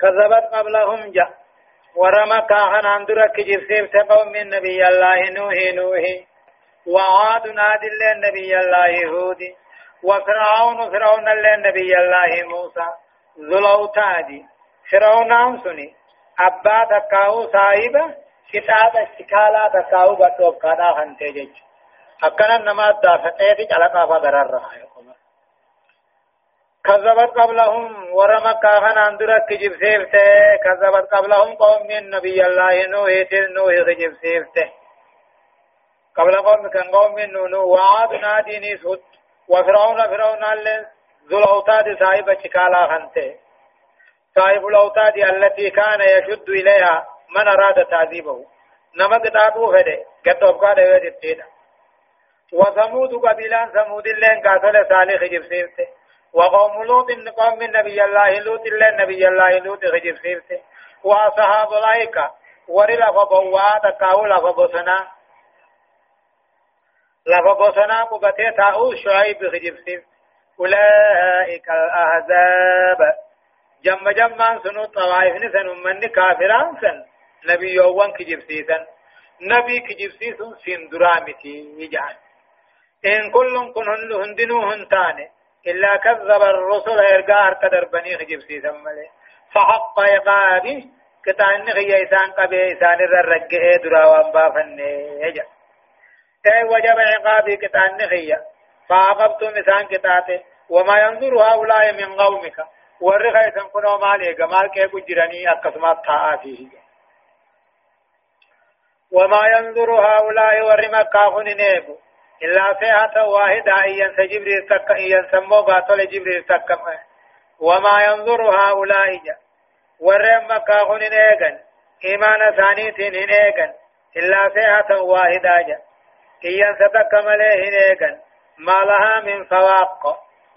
كذبت قبلهم جاء ورمى كاهن اندرك جرسيب سبب من نبي الله نوح نوح وعاد نادل النبي الله هود وفرعون فرعون النبي الله موسى. ذو الاوتاد فرعون انسني ابا تكاو صاحب كتاب استكالا تكاو بطوب كادا هنتي جج. اكنا نما دافتي دي على فدرر رها كذبت قبلهم ورما كافن اندرا كجب سيفته كذبت قبلهم قوم من نبي الله نوح تل نوح كجب سيفته قبل قوم كان قوم من نوح وعاد ناديني سود وفرعون فرعون ذو الأوتاد صاحب چكالا خنته. صاحب الأوتاد التي كان يشد إليها من أراد تعذيبه. نما قطابو فده قطب قاد ويدتين وثمود قبيلان ثمود اللين قاتل صالح جب سيفته وقوم لوط قوم من نبي الله لوط الله نبي الله لوط غجر سيرته وأصحاب الأيكة وري لفا بوا تكاو لفا بوسنا لفا بوسنا قبته تاو شعيب غجر سيرته أولئك الأحزاب. جم جمان سنو طوائف نسن من كافران سن. نبي يوان كجر سيسن نبي كجبسيس سندرامتي يجعل إن كل كن هندنو هنتاني. إلا كذب الرسل إرقار قدر بني خجبسيس ملي. فحق إقابي كتان غي إسان قبي إسان الرقئ دراوان بافن يجعل أي وجب عقابي كتان غي فعقبتم إسان كتاته. وما ينظر هؤلاء من قومك. ورغي سنكونوا مالي قمال كيف جراني أكسمات تاآتيه وما ينظر هؤلاء ورمك كاهن نيبو. إلا فئة واحدة إيان سجبريل تك إيان سمو باطل جبريل تك وما ينظر هؤلاء جا ورمك كاهن نيغن إيمان ثانيتين نيغن. إلا فئة واحدة جا إيان ستك مليه نيغن. ما لها من فواق.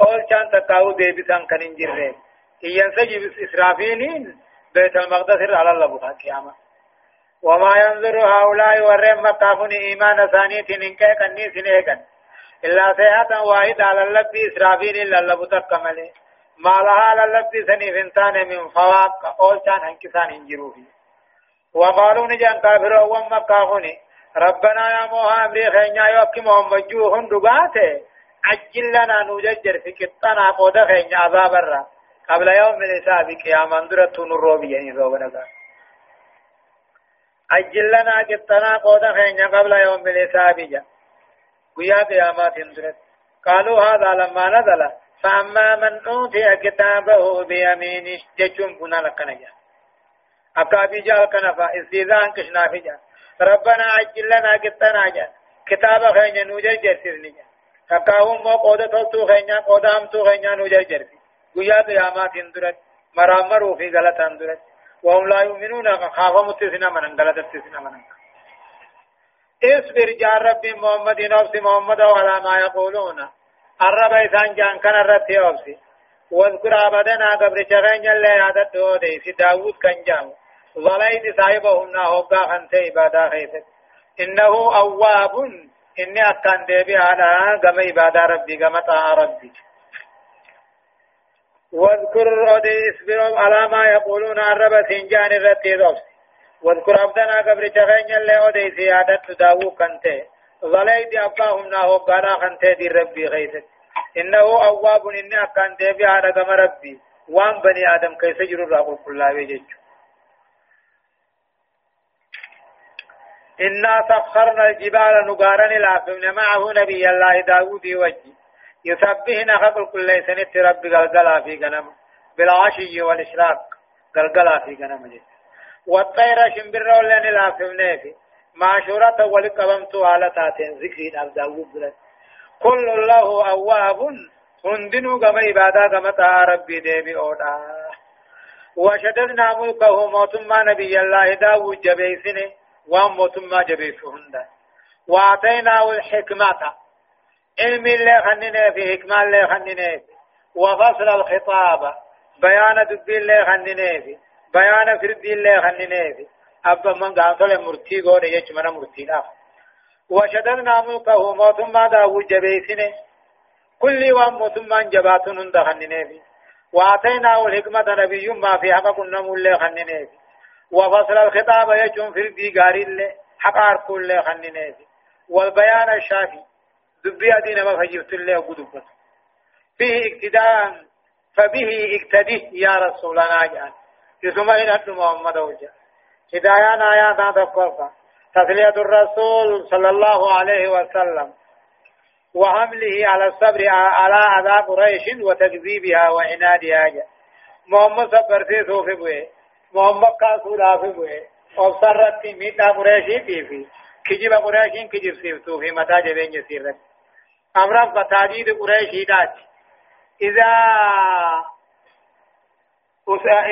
أول كان تكاو ديبسان كان انجرين إيان سجب إسرافيلين بيت المقدس على الله بها قيامة. وما ينظر هؤلاء ورم مكافون إيمان ثانية إنك كني سنيكا إلا سيئة واحدة على اللب إسرافيل إلا اللب تكمل ما لها على اللب سني فنتان من فواق أول كان هنكسان انجروا فيه وقالوا نجان كافر وما مكافون ربنا يا موها أمري خينيا يوكي محمد دقاته عجل لنا نججر في كتنا قود خينيا عذاب الرا قبل يوم الحساب قياما درت نور بيني روبنا عجل لنا كتنا قود خينيا قبل يوم الحساب جا قيا قيامات درت قالوا هذا لما نزل فأما من أوتي كتابه بيمينه جچون كنا لكنا جا أكابي جال كنفا استيذان كشنا في جا ربنا عجل لنا كتنا جا كتاب خينيا نوجر جرسرني جا تكاهم مو قودة تلتو خينيا قودة همتو خينيا نوجر جرسي قيا قيامات درت مرامروا في غلطان درت وهم لا يؤمنون. خافوا متسنا من غلط تسنا من اصبر جار ربي محمد نفس محمد وعلى ما يقولون. الرب إسان جان كان الرب يوبسي واذكر عبدنا قبر شغين اللي عدد دودي في داود كان جامو ظليت صاحبهم ناهوغا خنت عبادة خيثت إنه أواب. إني أكان ديبي على قم عبادة ربي قم طاعة ربي. واذكر أدي اصبروا على ما يقولون الرب سنجان الرتي دوس واذكر عبدنا قبر شغين اللي أدي سيادة داو كنت ظليت أباهم ناهوغا خنت دي ربي خيثت إنه أواب إني أكان ديبي على قم ربي. وان بني آدم كيف يجروا راقل كلها بيجيجو. إنا سخرنا الجبال نقارن العفن معه نبي الله داود وجي يسبحنا خلق كل سنة رب قلقلا في غنم بالعشي والإشراق قلقلا في غنم جد والطير شمبر ولن العفن في معشورة ولقبمت على تاتين ذكرين أب داود بلد كل له أواب. هندنو كما عبادة كما ربي ديبي أودا. وشددنا ملكه موتما نبي الله داود جبيسنه وان موتما جبيس هندا. وآتيناه الحكمة. علم اللي خننه في حكمة اللي خننه في وفصل الخطاب بيان دبي اللي خننه في بيان فرد اللي خننه في. أبا من قانطل مرتي قول يجمنا مرتي لا وشددنا ملكه موتما داود جبيسنه كل وان موتما جباتن هند خننه في. واتيناه الحكمة نبي ما في حق كنا مولي خننه في. وفصل الخطاب يجون في الدي غاري اللي حقار كل خنينه والبيان الشافي دبي أدين ما فجبت الله فيه اقتداء فبه اقتدي يا رسول الله جان. يسمى إن محمد وجه. هدايان آيات تقرأ تسلية الرسول صلى الله عليه وسلم. وحمله على الصبر على عذاب قريش وتكذيبها وعنادها محمد صبر في صوف بوه. محمد كاسو رافي بوئے وبصرت ميتا قريشي في في. كجب قريشين كجب سيفتو في أمرا فتاجيد قريشي دات إذا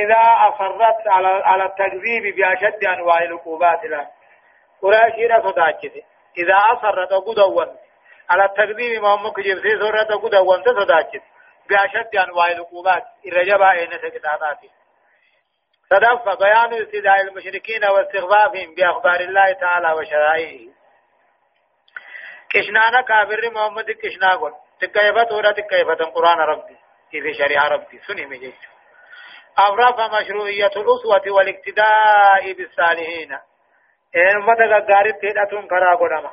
إذا أصرت على على التكذيب بأشد أنواع العقوبات لا قريشي لا صداكت إذا أصرت قدوا على التكذيب محمد كجب سيرت قدوا صداكت بأشد أنواع العقوبات۔ الرجبة إن سكتاتاتي صدف بيان استدعاء المشركين واستخفافهم بأخبار الله تعالى وشرائعه كشنانا كافر محمد كشنا قل تكيفت ولا تكيفت قرآن ربي في شريعة ربي سني مجيش أفرف مشروعية الأسوة والاقتداء بالصالحين أمة غارت هدتون كرا قدما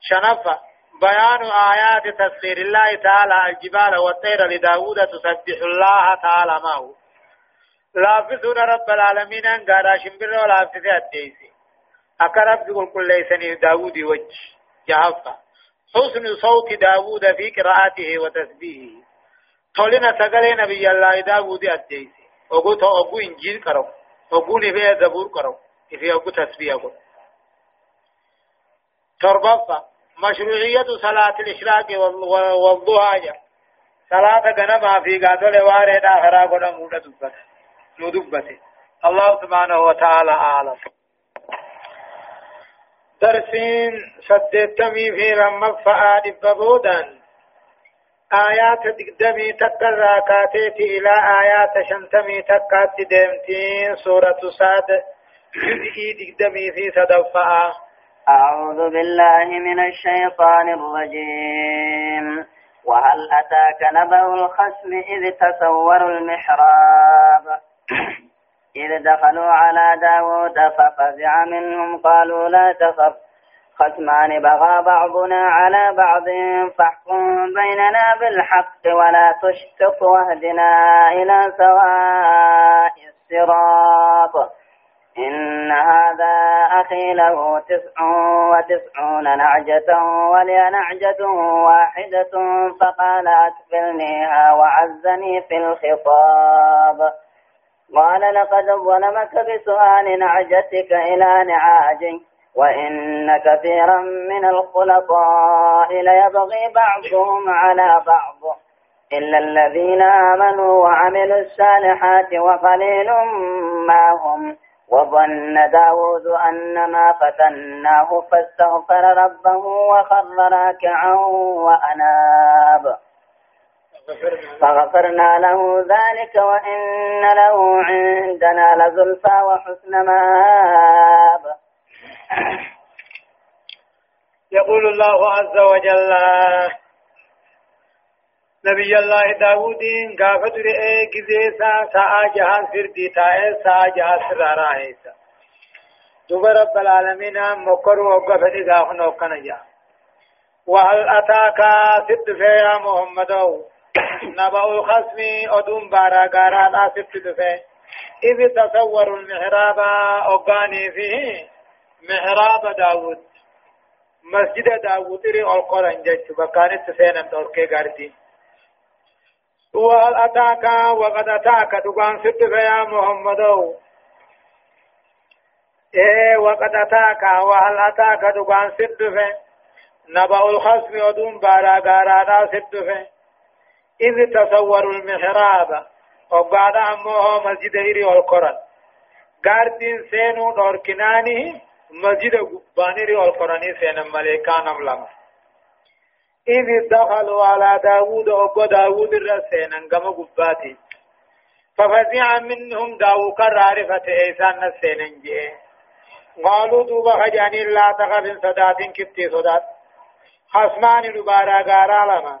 شنفة بيان آيات تسخير الله تعالى الجبال والطير لداود تسبح الله تعالى معه لافظون رب العالمين أن قارا شمبر ولافظ الديسي أكرب تقول كل ليسني داود وجه جهفة حسن صوت داود في قراءته وتسبيحه. تولنا سقل نبي الله داود الديسي أقول أقول إنجيل كرو أقول نبي زبور كرو في أقول تسبيح أقول تربطة مشروعية صلاة الإشراق والضحى صلاة جنبها في قادل وارد آخرا قد مودة دبته. الله سبحانه وتعالى أعلم. درسين سدتمي في رمك فآد ببودا آيات دقدمي تكر راكاتيت إلى آيات شنتمي تكات دمتين سورة ساد جزئي (clears throat) دقدمي في صدفاء أعوذ بالله من الشيطان الرجيم. وهل أتاك نبأ الخصم إذ تسوروا المحراب؟ (clears throat) إذ دخلوا على داود ففزع منهم قالوا لا تخف. خصمان بغى بعضنا على بعض فاحكم بيننا بالحق ولا تشتط واهدنا إلى سواء الصراط. إن هذا أخي له تسع وتسعون نعجة ولي نعجة واحدة فقال أكفلنيها وعزني في الخطاب. قال لقد ظلمك بسؤال نعجتك إلى نعاجه وإن كثيرا من الخلطاء ليبغي بعضهم على بعض إلا الذين آمنوا وعملوا الصالحات وقليل ما هم وظن داود أن ما فتناه فاستغفر ربه وخر راكعا وأناب. فغفرنا له ذلك وإن له عندنا لزلفى وحسن مآب. يقول الله عز وجل نبي الله داود قافت رئي قزيسا ساعة جهاز فردي تائه ساعة جهاز سرارا هيسا دوب رب العالمين مكر وقفت إذا نوكنا جا وهل أتاك ست يا محمد؟ نبأ الخصم أدوم بارا غارا لا ست إذ تصور المحراب أقاني فيه محراب داود. مسجد داود ري القرآن جيش بكانت سينا توركي غاردين وهل أتاك وقد أتاك دقان ست يا محمد. إيه وقد أتاك وهل أتاك دقان ست نبأ الخصم ودون بارا غارا ست إذ تصوروا المحراب وقال أمه مسجد إيري والقرآن قاردين سينو دوركناني مسجد قبانيري والقرآن سينا ملكان أملما. إذ دخلوا على داود أبو داود الرسينا قم قباتي. ففزع منهم داو كرارفة إيسان السينا جيه قالوا دوبا خجاني لا تخف صدات كبتي صدات. خصمان نبارا غارا لما.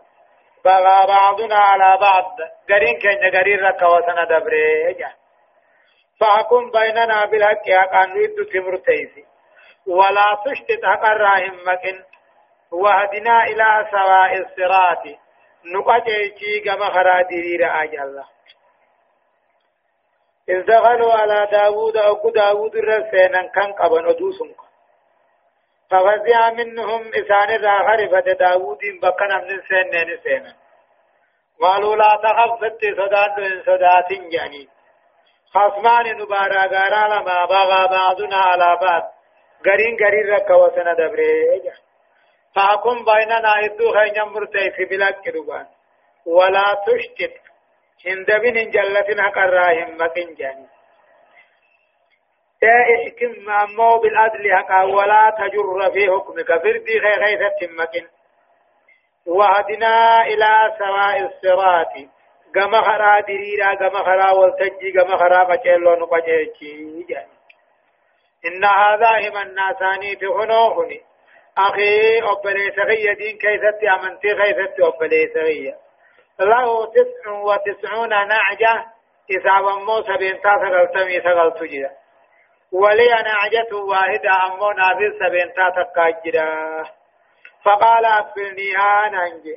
بغى بعضنا على بعض. قرين كن قرين ركا وسنا دبري. فحكم بيننا بالحق حقا نريد تمر تيسي. ولا تشتت حق الراهم مكن. وهدنا إلى سواء الصراط. نقجيشي كما خرادير أجل إذ دخلوا على داود أو داود الرسينا كان قبن أدوسنك ففزع منهم إسان الآخر فد داود بكنا من سنين سنة قالوا لا تخف فتي صدات من صدات يعني خصمان نبارا غارا لما بغى بعضنا على بعض. غرين غرين رك وسنا دبري فاكم بيننا إدو خينا مرتي في بلاك كدوبان. ولا تشتت. هندبين جلتنا قراهم مكين جاني. إحكم أمو بالعدل حقا ولا تجر في حكمك فردي خي خيثة مكن. وهدنا إلى سواء الصراط. كما خرا دريرا كما خرا والتجي كما خرا قچلو نقجيچي إن هذا هم الناساني في خنوخني أخي أبلي سغية دين كيست أمنتي خيست أبلي سغية. له تسع وتسعون نعجة إذا ومو سبين تاسغل تمي سغل ولي نعجة واحدة أمو نافذ سبينتا تكاجرا فقال أقبلنيها نانجي.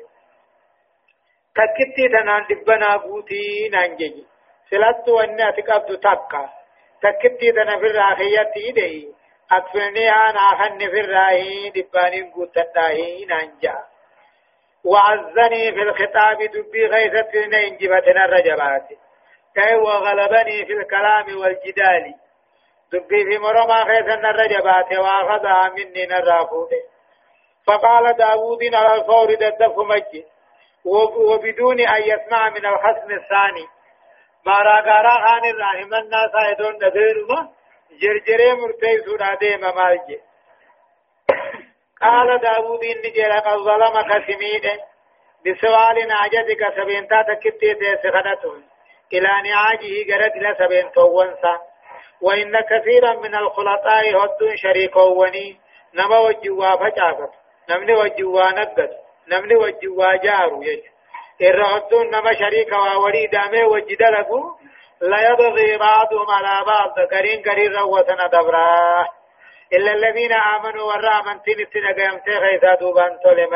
تكتي تنان دبنا بوتي نانجي. سلطت وإني أتقبض تكا تكتي تنا في الراخية دي. أقبلنيها ناخن في الراهي دباني قوتتاهي نانجا. وعزني في الخطاب دبي غيثت نينجبتنا الرجبات. كي وغلبني في الكلام والجدال. دبي في مرمى خيثنا الرجبات واخذها مني نرافوت فقال داود على الفور ددف مجي وبدون أن يسمع من الخصم الثاني ما راقارا خان الرحم الناس ايدون نديرما جرجري مرتي سودا ديما مالجي قال داود إني جل قد ظلمك سميد بسوال نعجتك سبينتا تكتي تسخنته إلى نعاجه قرد لسبين توانسا وإن كثيرا من الخلطاء هد شريكوني نما وجوا فجافت نمني وجوا نقد نمني وجوا جارو يج. إرهدون نما شريك وولي دامي وجدلقو لا يبغي بعضهم على بعض. كرين كرين روتنا دبراه إلا الذين آمنوا ورا أمنتين اتنقيم تغيثا دوبان تولي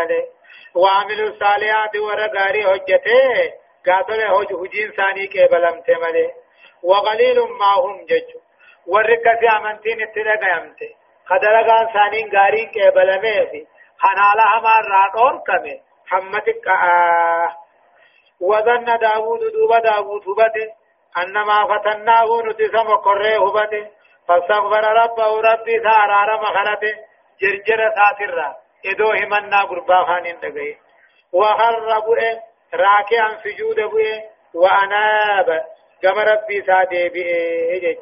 وعملوا الصالحات ورا غاري حجته قاتل هج هجين ثاني كبلم تملي وقليل ما هم جج. ورقة أمنتين اتنقيم تي خدرغان ثاني غاري كبلمه في حنالا همان راتور كمي حمتك آه وظن داود دوبا داود هبته أنما فتناه نتسم قره هبته فاستغفر ربه ربي ثار مخلته جرجر ساترا ادو همنا قربا خانين دغي وخر بؤه راكعا سجود بؤه واناب كما ربي سادي بئه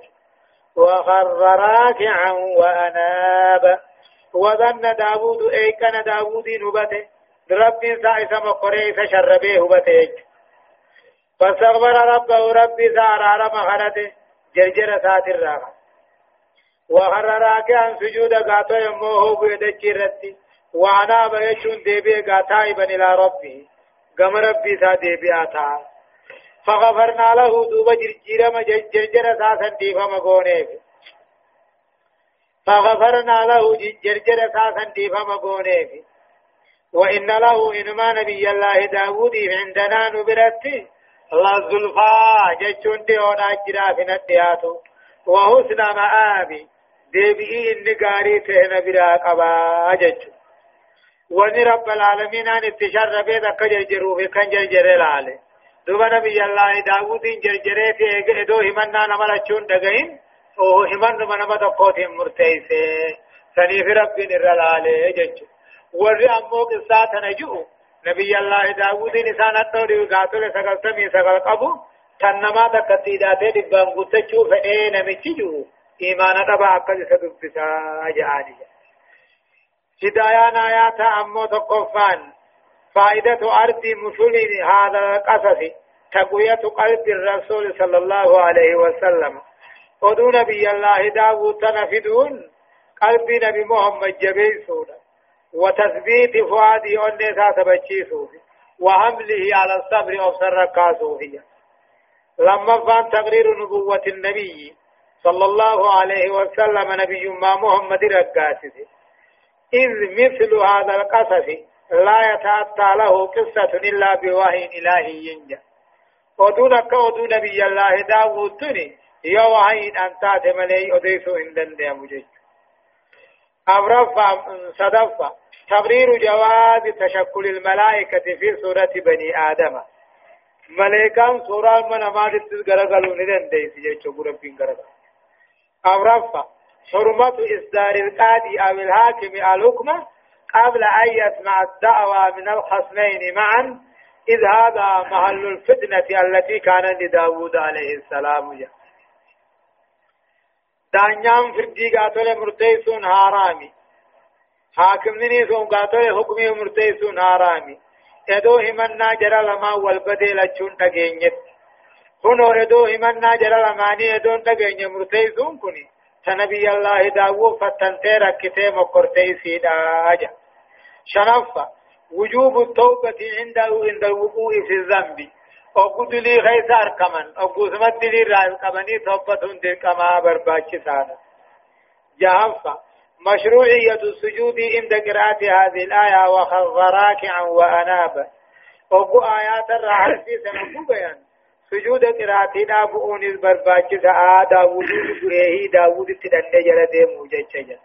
وخر راكعا وأناب. وظن داود أي كان داود نبته. ربي سائسا مقرئ فشربه هبته فاستغفر ربه ربي ثار مخلته جرجر ساترا وخر راكعا سجود قاتو يموه بيدچي رتي. وأنا بيشون ديبي قاتائبا إلى ربه قم ربي سا ديبي آتا. فغفرنا له دوب جرجير ما جرجر ساسا ديفا مقونيف فغفرنا له جرجر ساسا ديفا مقونيف وإن له إنما نبي الله داود عندنا نبرتي الله زلفا جتشون دي هنا جرافنا الدياتو وحسن مآبي. ديبئي إني قاري تهنا برا قبا جج وني رب العالمين أن اتشار بيدا كجرجرو في كان جرجر العالي دوبا نبي الله داود جرجره في ادو همنا نملا چون دغين أو همن من ما دقوت مرتيسه سني في رب العالي جج ور امو قصات نجو نبي الله داود نسان الدوري قاتل سقل سمي سقل قبو تنما تكتيداته دبان قتچو فئه نمچي جو إيمان دبا أكل سدبسا أجعاني هدايان آيات أمو تقفان فائدة أرض مثل هذا القصص تقوية قلب الرسول صلى الله عليه وسلم. ودون نبي الله داود تنفدون قلب نبي محمد جبي سودا. وتثبيت فؤادي أني ساتبتشي سوفي وحمله على الصبر أبصر كاسوفيا لما فان تقرير نبوة النبي صلى الله عليه وسلم نبي ما محمد رقاسه إذ مثل هذا القصص لا يتأتى له قصة إلا بوحي إلهي ينجا. ودونك ودو نبي الله داود تني يا وحي أن تات ملي أديسو إندن دي مجيج أمرفا صدفا. تقرير جواز تشكل الملائكة في سورة بني آدم. ملائكان سورة من ما تتغرغلون ندن دي سيجي ربين غرغلون أو رفع حرمة إصدار القاضي أو الحاكم الحكم قبل أن يسمع الدعوة من الخصمين معا إذ هذا محل الفتنة التي كان لداود عليه السلام. جاء دانيان فردي قاتل مرتيسون هارامي. حاكم نيسون قاتل حكمي مرتيسون هارامي. إدو همنا جرى لما والبدل اچون تگينيت كنو إدو همنا جرى لماني ادون تغيني مرتيزون كني تنبي الله داو فتنتي ركتي مقرتي سيدا اجا شنفة وجوب التوبة عنده عند الوقوع في الذنب. أقود لي غيث أركمن مد لي رأي كمني توبة دل كما برباك سانا. جهفة مشروعية السجود عند قراءة هذه الآية وخر راكعا وأنابا وقو آيات الرعسي سنقو بيان. سجود قراءة نابؤون البرباج سعى داود بريه داود تدن جلده موجة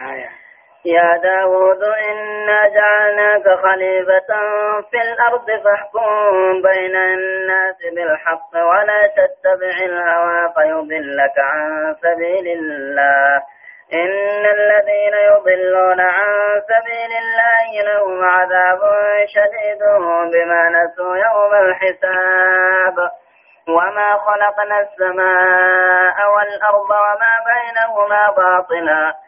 آية. يا داود إنا جعلناك خليفة في الأرض فاحكم بين الناس بالحق ولا تتبع الهوى فيضلك عن سبيل الله. إن الذين يضلون عن سبيل الله لهم عذاب شديد بما نسوا يوم الحساب. وما خلقنا السماء والأرض وما بينهما باطلا.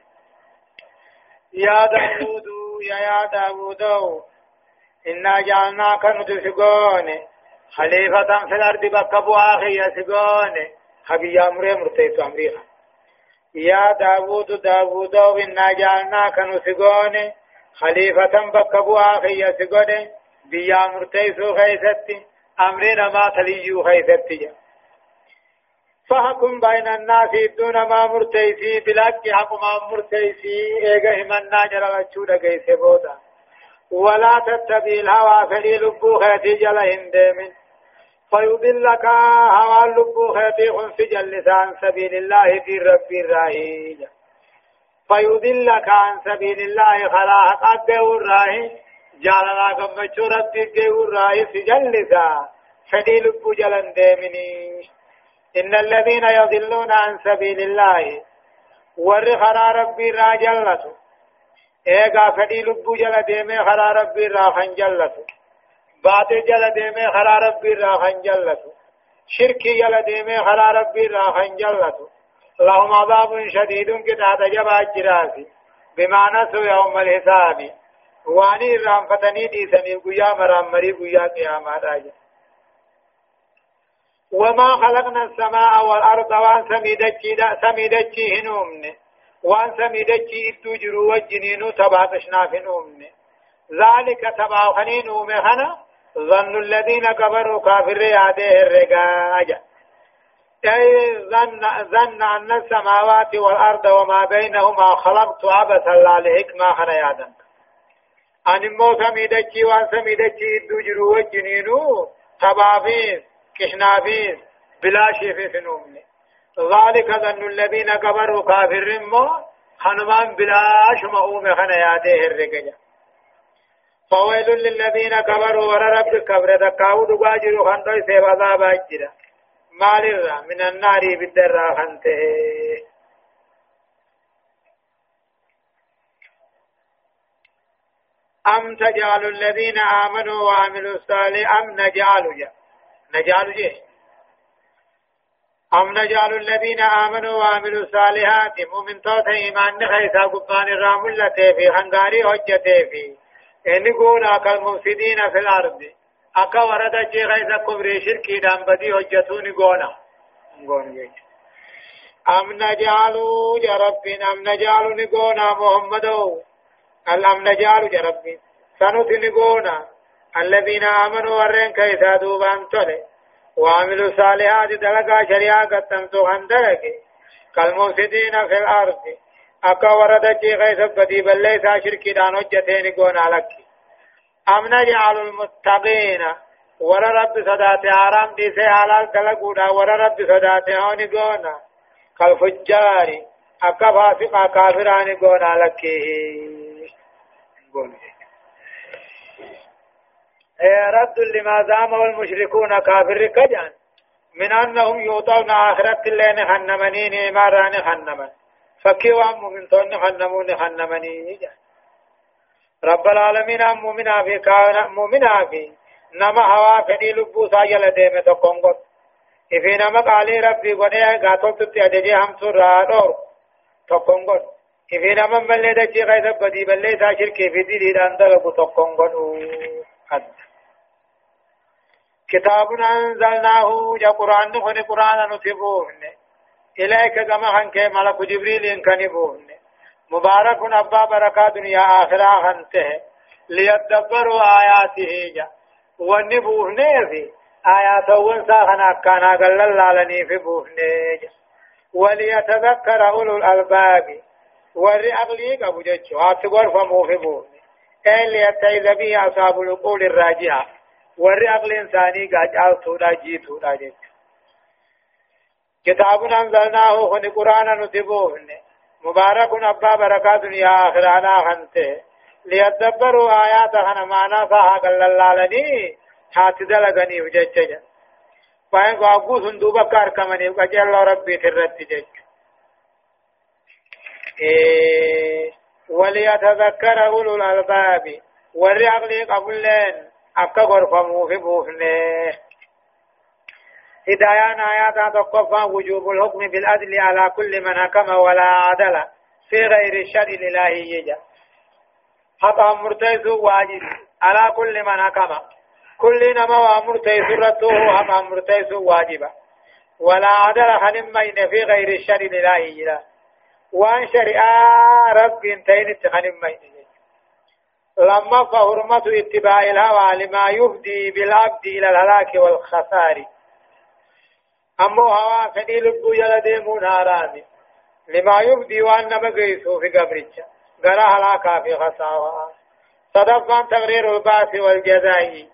يا داود يا يا داود. إنا جعلناك نتسقون خليفة في الأرض بكبوا أخي يسقون خبي أمري مرتيت أمريها يا داود داود إنا جعلناك نسقون خليفة بكبوا أخي يسقون بيا مرتيسو خيستي أمرنا ما تليجو خيستي فحكم بين الناس دون ما مرتيسي بلاك حق ما مرتيسي ايغا همنا جرى چودا گيسي بودا. ولا تتبع الهوى فلي لبو خيتي جل هندمن فيضلك هوى لبو خيتي خنس جل عن سبيل الله في رب الراهي فيضلك عن سبيل الله خلا حق الراهي جالنا گمچو رب الراهي سجلسا. فلي لبو جلن دمني إن الذين يضلون عن سبيل الله ور خرا ربي را جلتو ايغا فدي لبو جل ديمي خرا ربي را خنجلتو باطل جل ديمي خرا ربي را خنجلتو شركي جل ديمي خرا ربي را خنجلتو لهم عذاب شديد كتا تجبا جراسي بما نسوا يوم الحساب واني رام فتني دي سني قيا مرام مري قيا قيامات آجا وما خلقنا السماء والأرض وأن سميدتشي سميدتشي هنومن. وأن سميدتشي اتو جرو وجنينو تباتشنا فنومن ذلك تباخنين أمهنا ظن الذين كفروا كافر ياده الرقاجة أي ظن, ظن أن السماوات والأرض وما بينهما خلقت عبثا لا لحكمة خنا يادن أن مو سميدتشي وأن سميدتشي اتو جرو وجنينو كشنافين بلا شيء في فنومني. ذلك ظن الذين كبروا كافر مو؟ خنمان بلا شمعوم خنا ياده الرقجة فويل للذين كبروا ور رب كبر دكاو دواجر خندو سيب عذاب أجرا. مال من النار بالدرا خنته. أم تجعل الذين آمنوا وعملوا الصالحات أم نجعل جا نجعل جه أم نجعل الذين آمنوا وعملوا الصالحات مؤمن توت إيمان خيسا قبان الرامل في خنغاري حجته في. إن قولا كالمفسدين في الأرض. أكا ورد جي خيسا كبري شركي دام بدي حجتون قونا أم نجعل جرب أم نجعل نقونا محمدو. أم نجعل جرب سنت نقونا الذين آمنوا ورين كيسا دوبان تولي وعملوا صالحات دلقا شريعة قتمتو هندلك كالمفسدين في الأرض. أكا ورد جي غيث بدي بل ليس شركي دان حجتين قونا لك أم نجعل المتقين؟ ور رب صدات آرام دي سي حلال دلقونا ور رب صدات هوني قونا كالفجار. أكا فاسقا كافران قونا لك قونا رد لما زعمه المشركون كافر كجان. من أنهم يوطون آخرة اللين خنمنين إماران خنمن. فكي وام من تون خنمون خنمنين رب العالمين مؤمنا في كان مؤمنا في. نما هوا فدي لبو سايل ديمة تقنقط إفي نما قالي ربي قنيا قاتل تتي أدجي هم سرى دور تقون قد. إفين أمام ملي دجي غيث بدي بلي تا شركي في دي دي دان دلقو تقون قد قد. كتاب أنزلناه جا قرآن نخن قرآن نتبوهن إليك كما خنك ملك جبريل إن كنبوهن مبارك أبا بركة دنيا آخرة خنته ليتدبروا آياته جا ونبوهن في آيات ونسا خنا كان قلل لالني في بوهن وليتذكر أولو الألباب. وري أغلي قبو جتشو هاتقور فمو في بوهن أي ليتعيذ به أصحاب العقول الراجعة انساني قاجال تودا جي تودا جي كتاب انزلناه خن قرآن نتبوه مبارك ابا بركات دنيا اخرانا خنته ليتدبروا آيات خن معنا فها قل اللالني حاتي دلغني وججج فاين کو ابو صندوق کار کمنی وجه الله ربي ترت جج وليتذكر أولو الألباب والرعقل قبل akka gorfamuufi buufne هدايان آيات تقفى وجوب الحكم بالعدل على كل من حكم ولا عدل في غير الشر الإلهي حقا مرتيس واجب على كل من حكم كل نما ومرتيس رته حقا مرتيس واجب ولا عدل خنمين في غير الشر الإلهي وان شريعة رب انتين خنمين لما فحرمة اتباع الهوى لما يفدي بالعبد إلى الهلاك والخسار. أمو هوا فدي لبو يلديمون هارامي لما يفدي وأن بقيسو في قبرتش قرى هلاكا في خسارة. صدفا تغرير الباس والجزاء.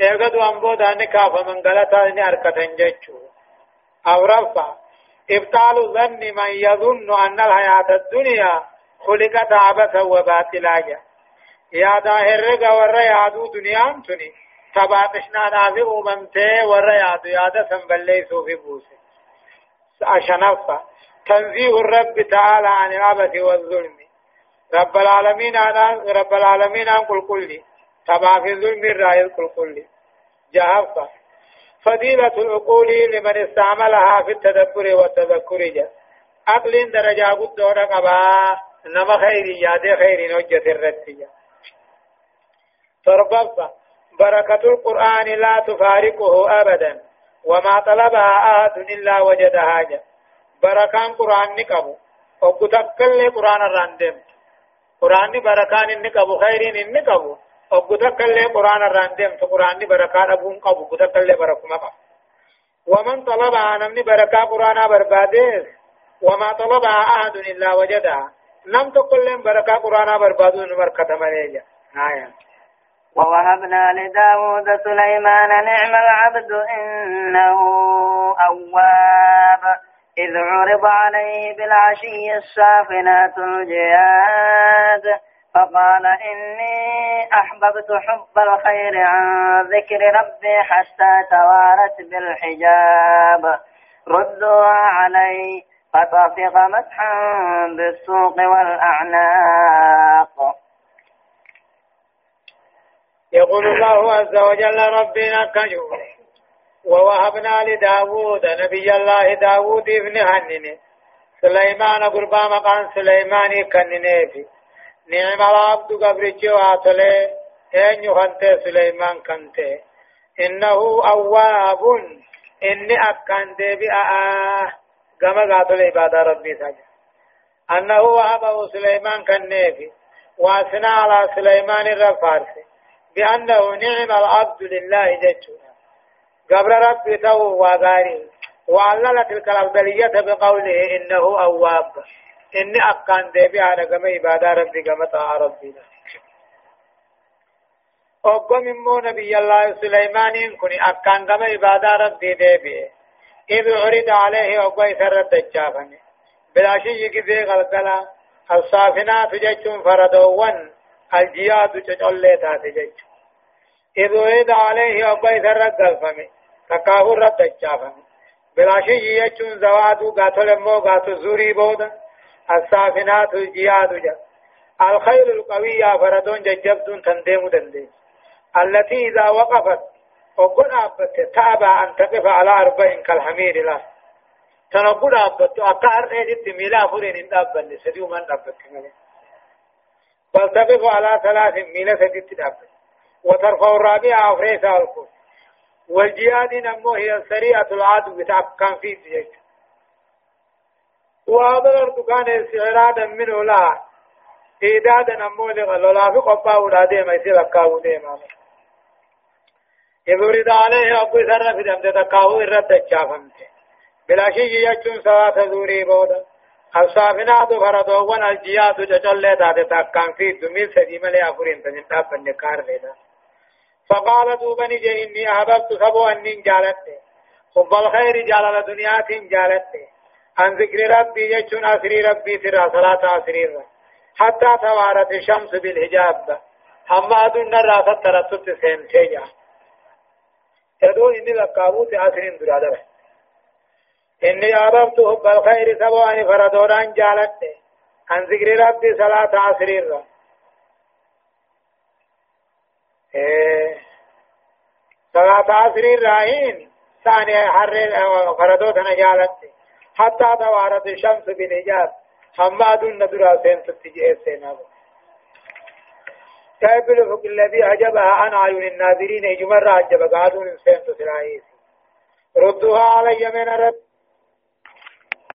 ايغد أنبود أنكا فمن غلطا أن أركة جيتشو. أو رفع. إبطال ظن من يظن أن الحياة الدنيا خلقت عبثا وباطلا. يا ظاهر رجا ورا يادو دنيا تني تباتشنا نافي أممته ورا يادو يادا سنبلي سوفي بوسي أشنفا تنزيه الرب تعالى عن العبث والظلم رب العالمين عن رب العالمين عن كل كل تبع في الظلم الرأي كل كل جهفا فضيلة العقول لمن استعملها في التدبر والتذكر جاء عقل درجة قد دورك أبا نما خير ياد خير نجة الرتية تربص بركة القرآن لا تفارقه أبدا وما طلبها أحد إلا وجدها جا بركان قرآن نقبو وقتكل قرآن الراندم قرآن بركان نقبو خير نقبو وقتكل قرآن الراندم قرآن بركان أبون قبو قتكل بركما قبو ومن طلبها نمني بركة قرآن بربادس وما طلبها أحد إلا وجدها نم تقول بركة قرآن بربادون بركة مليجا آية ووهبنا لداود سليمان نعم العبد إنه أواب. إذ عرض عليه بالعشي السافنات الجياد فقال إني أحببت حب الخير عن ذكر ربي حتى توارت بالحجاب. ردوها علي فطفق مسحا بالسوق والأعناق. يقول الله عز وجل ربنا كجو ووهبنا لداود نبي الله داود ابن هنن. سليمان قربا مقام سليمان كننيفي نعم العبد قبرتي واتله ان يخنت سليمان كنت؟ إنه أواب. إني اكن دبي آه كما قاتل عبادة ربي سجد أنه وهبه سليمان كننيفي واسنا على سليمان الرفارسي بأنه نعم العبد لله جتنا قبل ربي تو وغاري وعلل تلك الأفضلية بقوله إنه أواب. إني أقان ديبي على قم عبادة ربي قم طاعة ربنا أقوم مو نبي الله سليمان كني أقان قم عبادة ربي ديبي. إذ عرض عليه أقوى سرد الجافني. بلا شيء كذي غلقلا الصافنات جتشون فردوان الجياد تجعل تاتي إذ ويد عليه أبا إذا فمي تكاه رد الجافمي بلا شيء يجون زوادو قاتل مو قاتل زوري بودا السافنات الجياد جا الخير القوية فردون ججبدون تنديم دندين التي إذا وقفت وقل أبت تابع أن تقف على أربع كالحمير له تنقل أبت أكار إيدت ميلا فرين إن أبن سديو من أبت بل تقف على ثلاث ميلا سديت أبن وترفع الرابعة أفريسا الكون والجهاد نمو هي سريعة العدو بتعب في جيش وأبلغ كان استعرادا منه لا. إيدادا نمو لغلولا في قبا ولا ديما يصير أكاو ديما. يبرد عليه أبو سر في دمت تكاو إرد الشافمت بلا شيء يجون سوا تزوري بودا. الصافنا دو فردو ون الجيات ججل تات تكان في دميل سديم لي أفرين تنين تاب النكار لنا فقال دوبني جي إني أحببت سبو أنين جالت حب الخير جال الدنيا تين جالت عن ذكر ربي يجون أسري ربي ترى صلاة أسري حتى توارت الشمس بالحجاب. أما دون الرافة ترتت سين سيجا يدو إني لقابوت أسرين درادة إني أحببت حب الخير سبو أني فردوران جالت عن ذكر ربي صلاة أسري صلاة عصر الرائين ثاني حر فردوت نجالت حتى توارت الشمس بالحجاب حماد الندرا سين تتجئ سينا كيف الفق الذي عجبها عن عيون الناظرين؟ جمر عجب قادون سين تسرائيس ردها علي من رب.